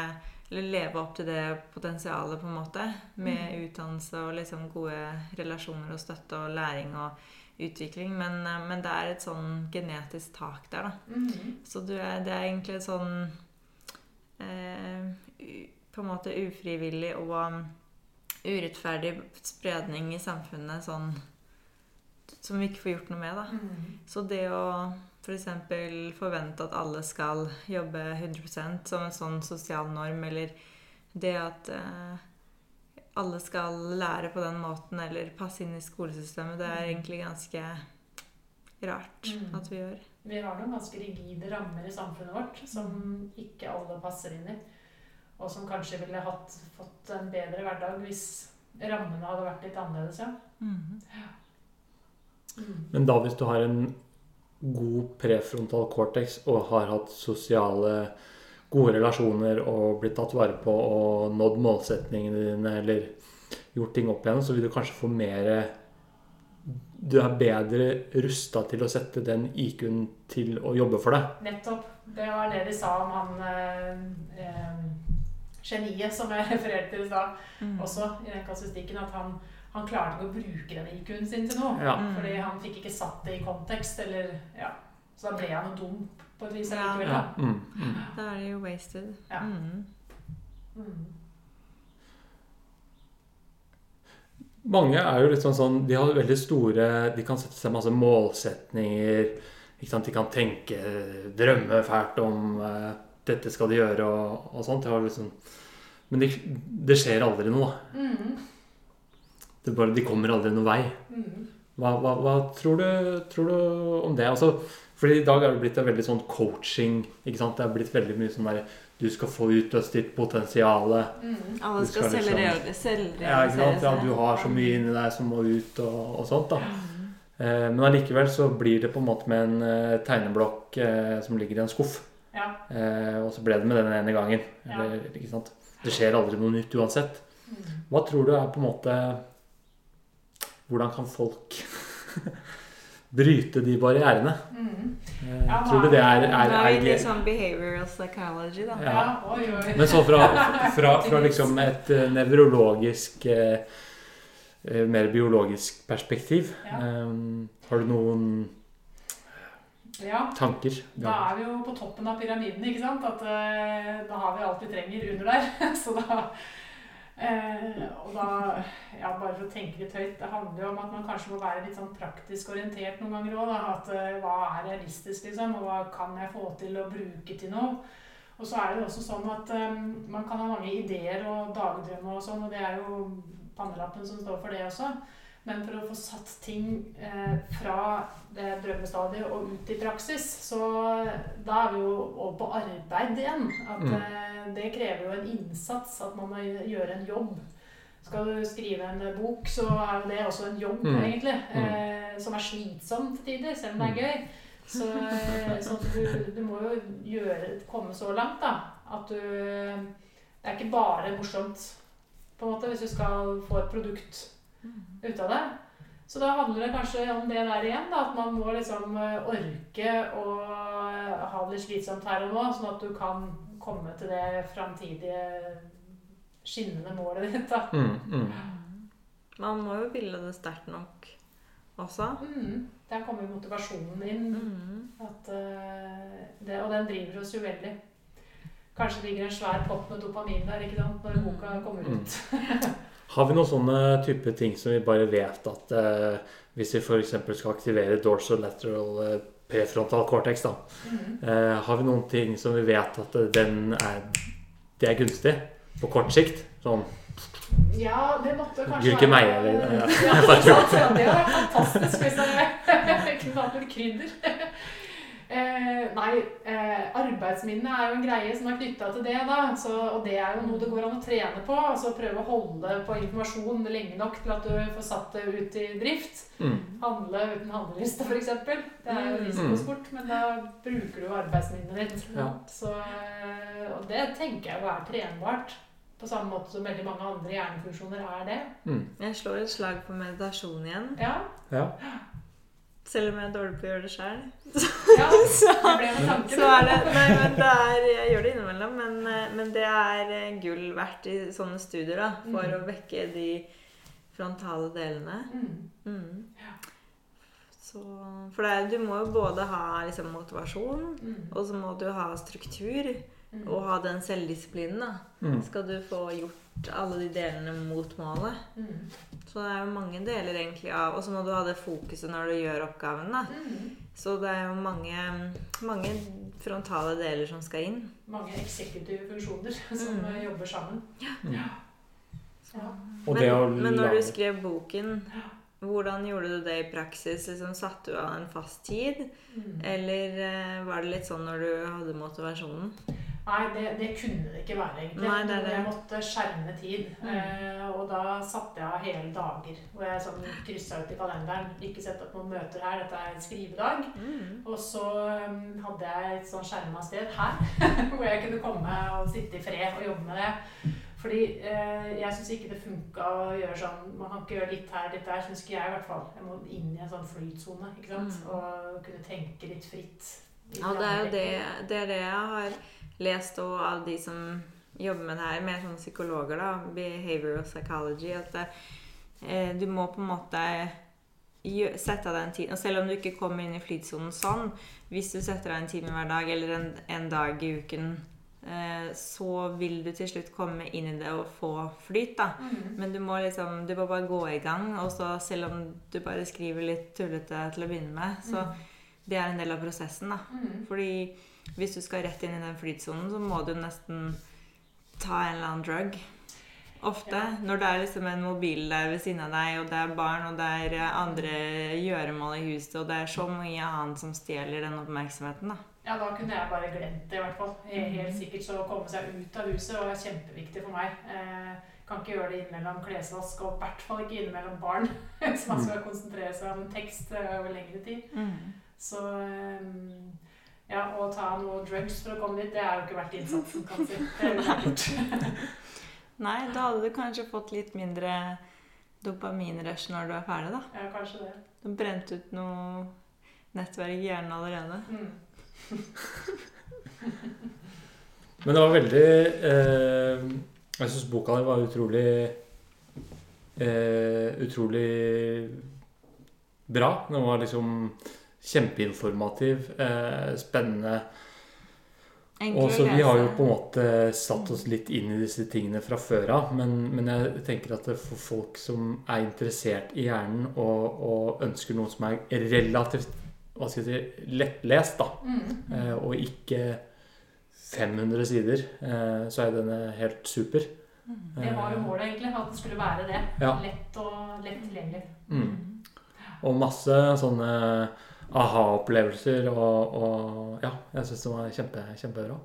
eller leve opp til det potensialet, på en måte. Med utdannelse og liksom gode relasjoner og støtte og læring og utvikling. Men, eh, men det er et sånn genetisk tak der, da. Mhm. Så du er, det er egentlig sånn eh, På en måte ufrivillig og um, urettferdig spredning i samfunnet sånn som vi ikke får gjort noe med, da. Mhm. Så det å f.eks. For forvente at alle skal jobbe 100% som en sånn sosial norm, eller det at eh, alle skal lære på den måten eller passe inn i skolesystemet, det er egentlig ganske rart Mm. at vi gjør. Vi har noen ganske rigide rammer i samfunnet vårt som ikke alle passer inn i. Og som kanskje ville hatt, fått en bedre hverdag hvis rammene hadde vært litt annerledes. Ja. Mhm. Mm. Men da hvis du har en god prefrontal cortex og har hatt sosiale gode relasjoner og blitt tatt vare på og nådd målsetningene dine eller gjort ting opp igjen, så vil du kanskje få mer Du er bedre rusta til å sette den IQ-en til å jobbe for deg. Nettopp. Det var det de sa om han eh, eh, geniet som jeg refererte til i stad. Mm. Også i den kassistikken, at han, han klarte ikke å bruke den IQ-en sin til noe. Ja. Fordi han fikk ikke satt det i kontekst. Eller, ja. Så da ble han jo dum på et vis Ja. allikevel. Ja. da. Mm. Mm. Da er det jo wasted. Ja. Mm. Mm. Mange er jo litt sånn sånn De har veldig store De kan sette seg masse målsetninger. Ikke sant? De kan tenke, drømme fælt om uh, dette skal de gjøre og, og sånt. Det har liksom Men det, det skjer aldri noe. da. Mm. Det bare, de kommer aldri noen vei. Mm. Hva, hva, hva tror, du, tror du om det? Altså, fordi I dag er det blitt en veldig sånn coaching. ikke sant? Det er blitt veldig mye sånn der Du skal få utløst ditt potensial. Mm. Alle Du skal skal liksom- selvrealisere Ja, ikke sant? ja, du har så mye inni deg som må ut, og, og sånt. da. Eh, men allikevel så blir det på en måte med en eh, tegneblokk eh, som ligger i en skuff. Ja. Eh, og så ble det med den ene gangen. Ja. Eller, ikke sant? Det skjer aldri noe nytt uansett. Mm. Hva tror du er på en måte Hvordan kan folk bryte de barrierene? Mm. Eh, Ja, tror du det er, er, er er, litt sånn behavioral psychology, da. Ja. Ja, oi, oi. Men så fra, fra, fra liksom et eh, nevrologisk eh, eh, Mer biologisk perspektiv. Ja. Um, har du noen Ja. tanker? Da er vi jo på toppen av pyramiden, ikke sant? At uh, da har vi alt vi trenger under der. Så da eh, Og da Ja, bare for å tenke litt høyt. Det handler jo om at man kanskje må være litt sånn praktisk orientert noen ganger òg. At eh, hva er realistisk, liksom? Og hva kan jeg få til å bruke til noe? Og så er det også sånn at eh, man kan ha mange ideer og dagdrømmer og sånn, og det er jo pannelappen som står for det også. Men for å få satt ting eh, fra det drømmestadiet og ut i praksis, så da er vi jo over på arbeid igjen. At Mm. eh, det krever jo en innsats, at man må gjøre en jobb. Skal du skrive en bok, så er jo det også en jobb, Mm. egentlig. Mm. Eh, som er slitsom til tider, selv om det er gøy. Så, eh, så du, du må jo gjøre, komme så langt, da. At du Det er ikke bare morsomt, på en måte, hvis du skal få et produkt ut av det. Så da handler det kanskje om det der igjen, da, at man må liksom eh, orke å ha det litt slitsomt her og nå, sånn at du kan komme til det framtidige skinnende målet ditt. da. Mm, mm. Man må jo ville det sterkt nok også. Mm. Der kommer motivasjonen inn. Mm. At, eh, det, og den driver oss jo veldig. Kanskje det ligger en svær pott med dopamin der ikke sant, når boka kommer Mm. ut. Har vi noen sånne type ting som vi bare vet at eh, hvis vi f.eks. skal aktivere dorsolateral eh, prefrontal cortex, da, Mm. eh, har vi noen ting som vi vet at eh, den er, det er gunstig på kort sikt? Sånn Ja, det måtte kanskje Gurke meg, eller- ja. Ja, det hadde vært fantastisk hvis det kunne hatt litt krydder. Eh, nei, eh, arbeidsminne er jo en greie som er knytta til det. da, så, Og det er jo noe det går an å trene på. altså Prøve å holde på informasjon lenge nok til at du får satt det ut i drift. mm, Handle uten handleliste, f.eks. Det er jo Mm. risikosport, men da bruker du arbeidsminnet ditt. Ja. Så, eh, og det tenker jeg jo er trenbart. På samme måte som veldig mange andre hjernefunksjoner er det. mm. Jeg slår et slag på meditasjon igjen. Ja, Ja. Selv om jeg er dårlig på å gjøre det sjøl. ja det ble med tanken. Så er det Nei, men det er Jeg gjør det innimellom, men, eh, men det er eh, gull verdt i sånne studier, da. For Mm. å vekke de frontale delene. Mm. Mm. Så, for det, er- du må jo både ha liksom, motivasjon, Mm. og så må du ha struktur. Mm. Og ha den selvdisiplinen, da. Mm. Skal du få gjort alle de delene mot målet. Så det er jo mange deler egentlig av Og så må du ha det fokuset når du gjør oppgaven, da. Mm. Så det er jo mange, mange frontale deler som skal inn. Mange eksekutive funksjoner som Mm. jobber sammen. Mm. Ja. ja. men, men når du skrev boken, hvordan gjorde du det i praksis? Liksom, satte du av en fast tid? Mm. Eller eh, var det litt sånn når du hadde motivasjonen? Nei, det, det kunne det ikke være, egentlig. Nei, det det. Jeg måtte skjerme tid. Mm. Eh, og da satte jeg av hele dager. Hvor jeg sånn kryssa ut i kalenderen. Ikke sett opp noen møter her, dette er skrivedag. Mm. Og så um, hadde jeg et sånn skjerma sted her, hvor jeg kunne komme og sitte i fred og jobbe med det. Fordi eh, jeg syns ikke det funka å gjøre sånn Man kan ikke gjøre litt her, litt der. Syns ikke jeg, i hvert fall. Jeg må inn i en sånn flytsone. ikke sant? Mm. Og kunne tenke litt fritt. Ja, det er jo det, det er det jeg har lest og av de som jobber med det her, mer sånne psykologer, da, behavioral psychology, at eh, du må på en måte sette deg en tid. Og selv om du ikke kommer inn i flytsonen sånn, hvis du setter deg en time hver dag eller en, en dag i uken, eh, så vil du til slutt komme inn i det og få flyt, da. Mm. Men du må liksom, du må bare gå i gang, og så selv om du bare skriver litt tullete til å begynne med, så Mm. det er en del av prosessen, da. Mm. Fordi hvis du skal rett inn i den flytsonen, så må du nesten ta en eller annen drug. Ofte. Når det er liksom en mobil der ved siden av deg, og det er barn, og det er andre gjøremål i huset, og det er så mye annet som stjeler den oppmerksomheten, da. Ja, da kunne jeg bare glemt det, i hvert fall. Helt, helt sikkert så å komme seg ut av huset var kjempeviktig for meg. Eh, kan ikke gjøre det innimellom klesvask, og i hvert fall ikke innimellom barn. Hvis man skal konsentrere seg om tekst eh, over lengre tid. Så eh, ja, å ta noe drugs for å komme dit, det er jo ikke verdt innsatsen, kan si. Det er. Nei, da hadde du kanskje fått litt mindre dopaminrush når du er ferdig, da. Ja, kanskje det. Du har brent ut noe nettverk i hjernen allerede. Mm. Men det var veldig eh, Jeg syns boka di var utrolig eh, Utrolig bra. Den var liksom kjempeinformativ, eh, spennende. Og så Vi har jo på en måte satt oss litt inn i disse tingene fra før av, men, men jeg tenker at for folk som er interessert i hjernen og, og ønsker noe som er relativt hva skal jeg si, lettlest, da, Mm. eh, og ikke 500 sider, eh, så er denne helt super. Det var jo målet, egentlig. At det skulle være det. Ja. Lett og lett tilgjengelig. Mm. Og masse sånne aha-opplevelser og, og Ja, jeg syns det var kjempe, kjempebra.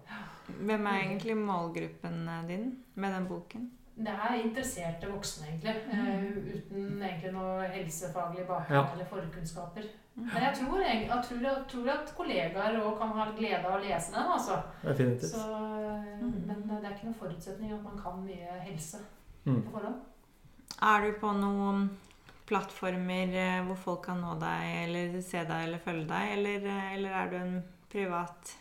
Hvem er egentlig målgruppen eh, din med den boken? Det er interesserte voksne, egentlig. Mm. uten egentlig noe helsefaglig bakgrunn Ja. eller forkunnskaper. Men jeg tror, jeg, jeg, tror, jeg tror at kollegaer òg kan ha glede av å lese den. altså. Definitivt. Så, eh, Mhm. men det er ikke noen forutsetning at man kan mye helse Mm. på forhånd. Er du på noen plattformer eh, hvor folk kan nå deg, eller se deg eller følge deg, eller, eh, eller er du en privat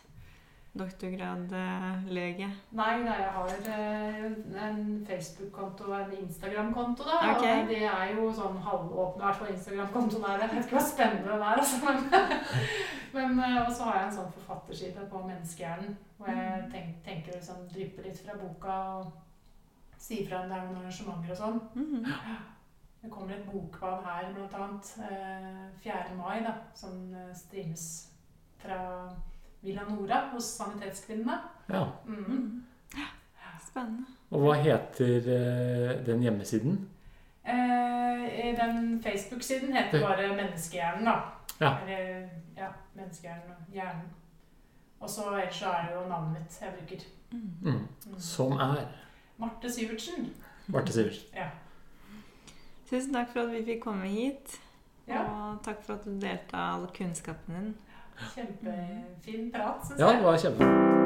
doktorgradlege? Nei, nei, jeg har eh, en Facebook-konto og en Instagram-konto. da, Ok. og Det er jo sånn halvåpne, i hvert fall Instagram-kontoen er det. Jeg vet ikke hva spennende det er, altså. Men, eh, og så har jeg en sånn forfatterside på menneskehjernen, hvor jeg tenk, tenker liksom drypper litt fra boka og sier fra om det er noen arrangementer og sånn. Mhm. Det kommer et bokbad her, blant annet. eh, 4. mai, da, som eh, streames fra Villa Nora hos Sanitetskvinnene. Ja. Mm. Spennende. Og hva heter eh, den hjemmesiden? Eh, den Facebook-siden heter bare Menneskehjernen, da. Ja. Eller, ja, Menneskehjernen og Hjernen. Og så ellers så er det jo navnet mitt jeg bruker. Mhm. Mm. Mm. Som er Marte Syvertsen. Marte Sivertsen. Ja. Tusen takk for at vi fikk komme hit, ja. og takk for at du delte all kunnskapen din. Kjempefin prat, syns Ja, det var kjempe.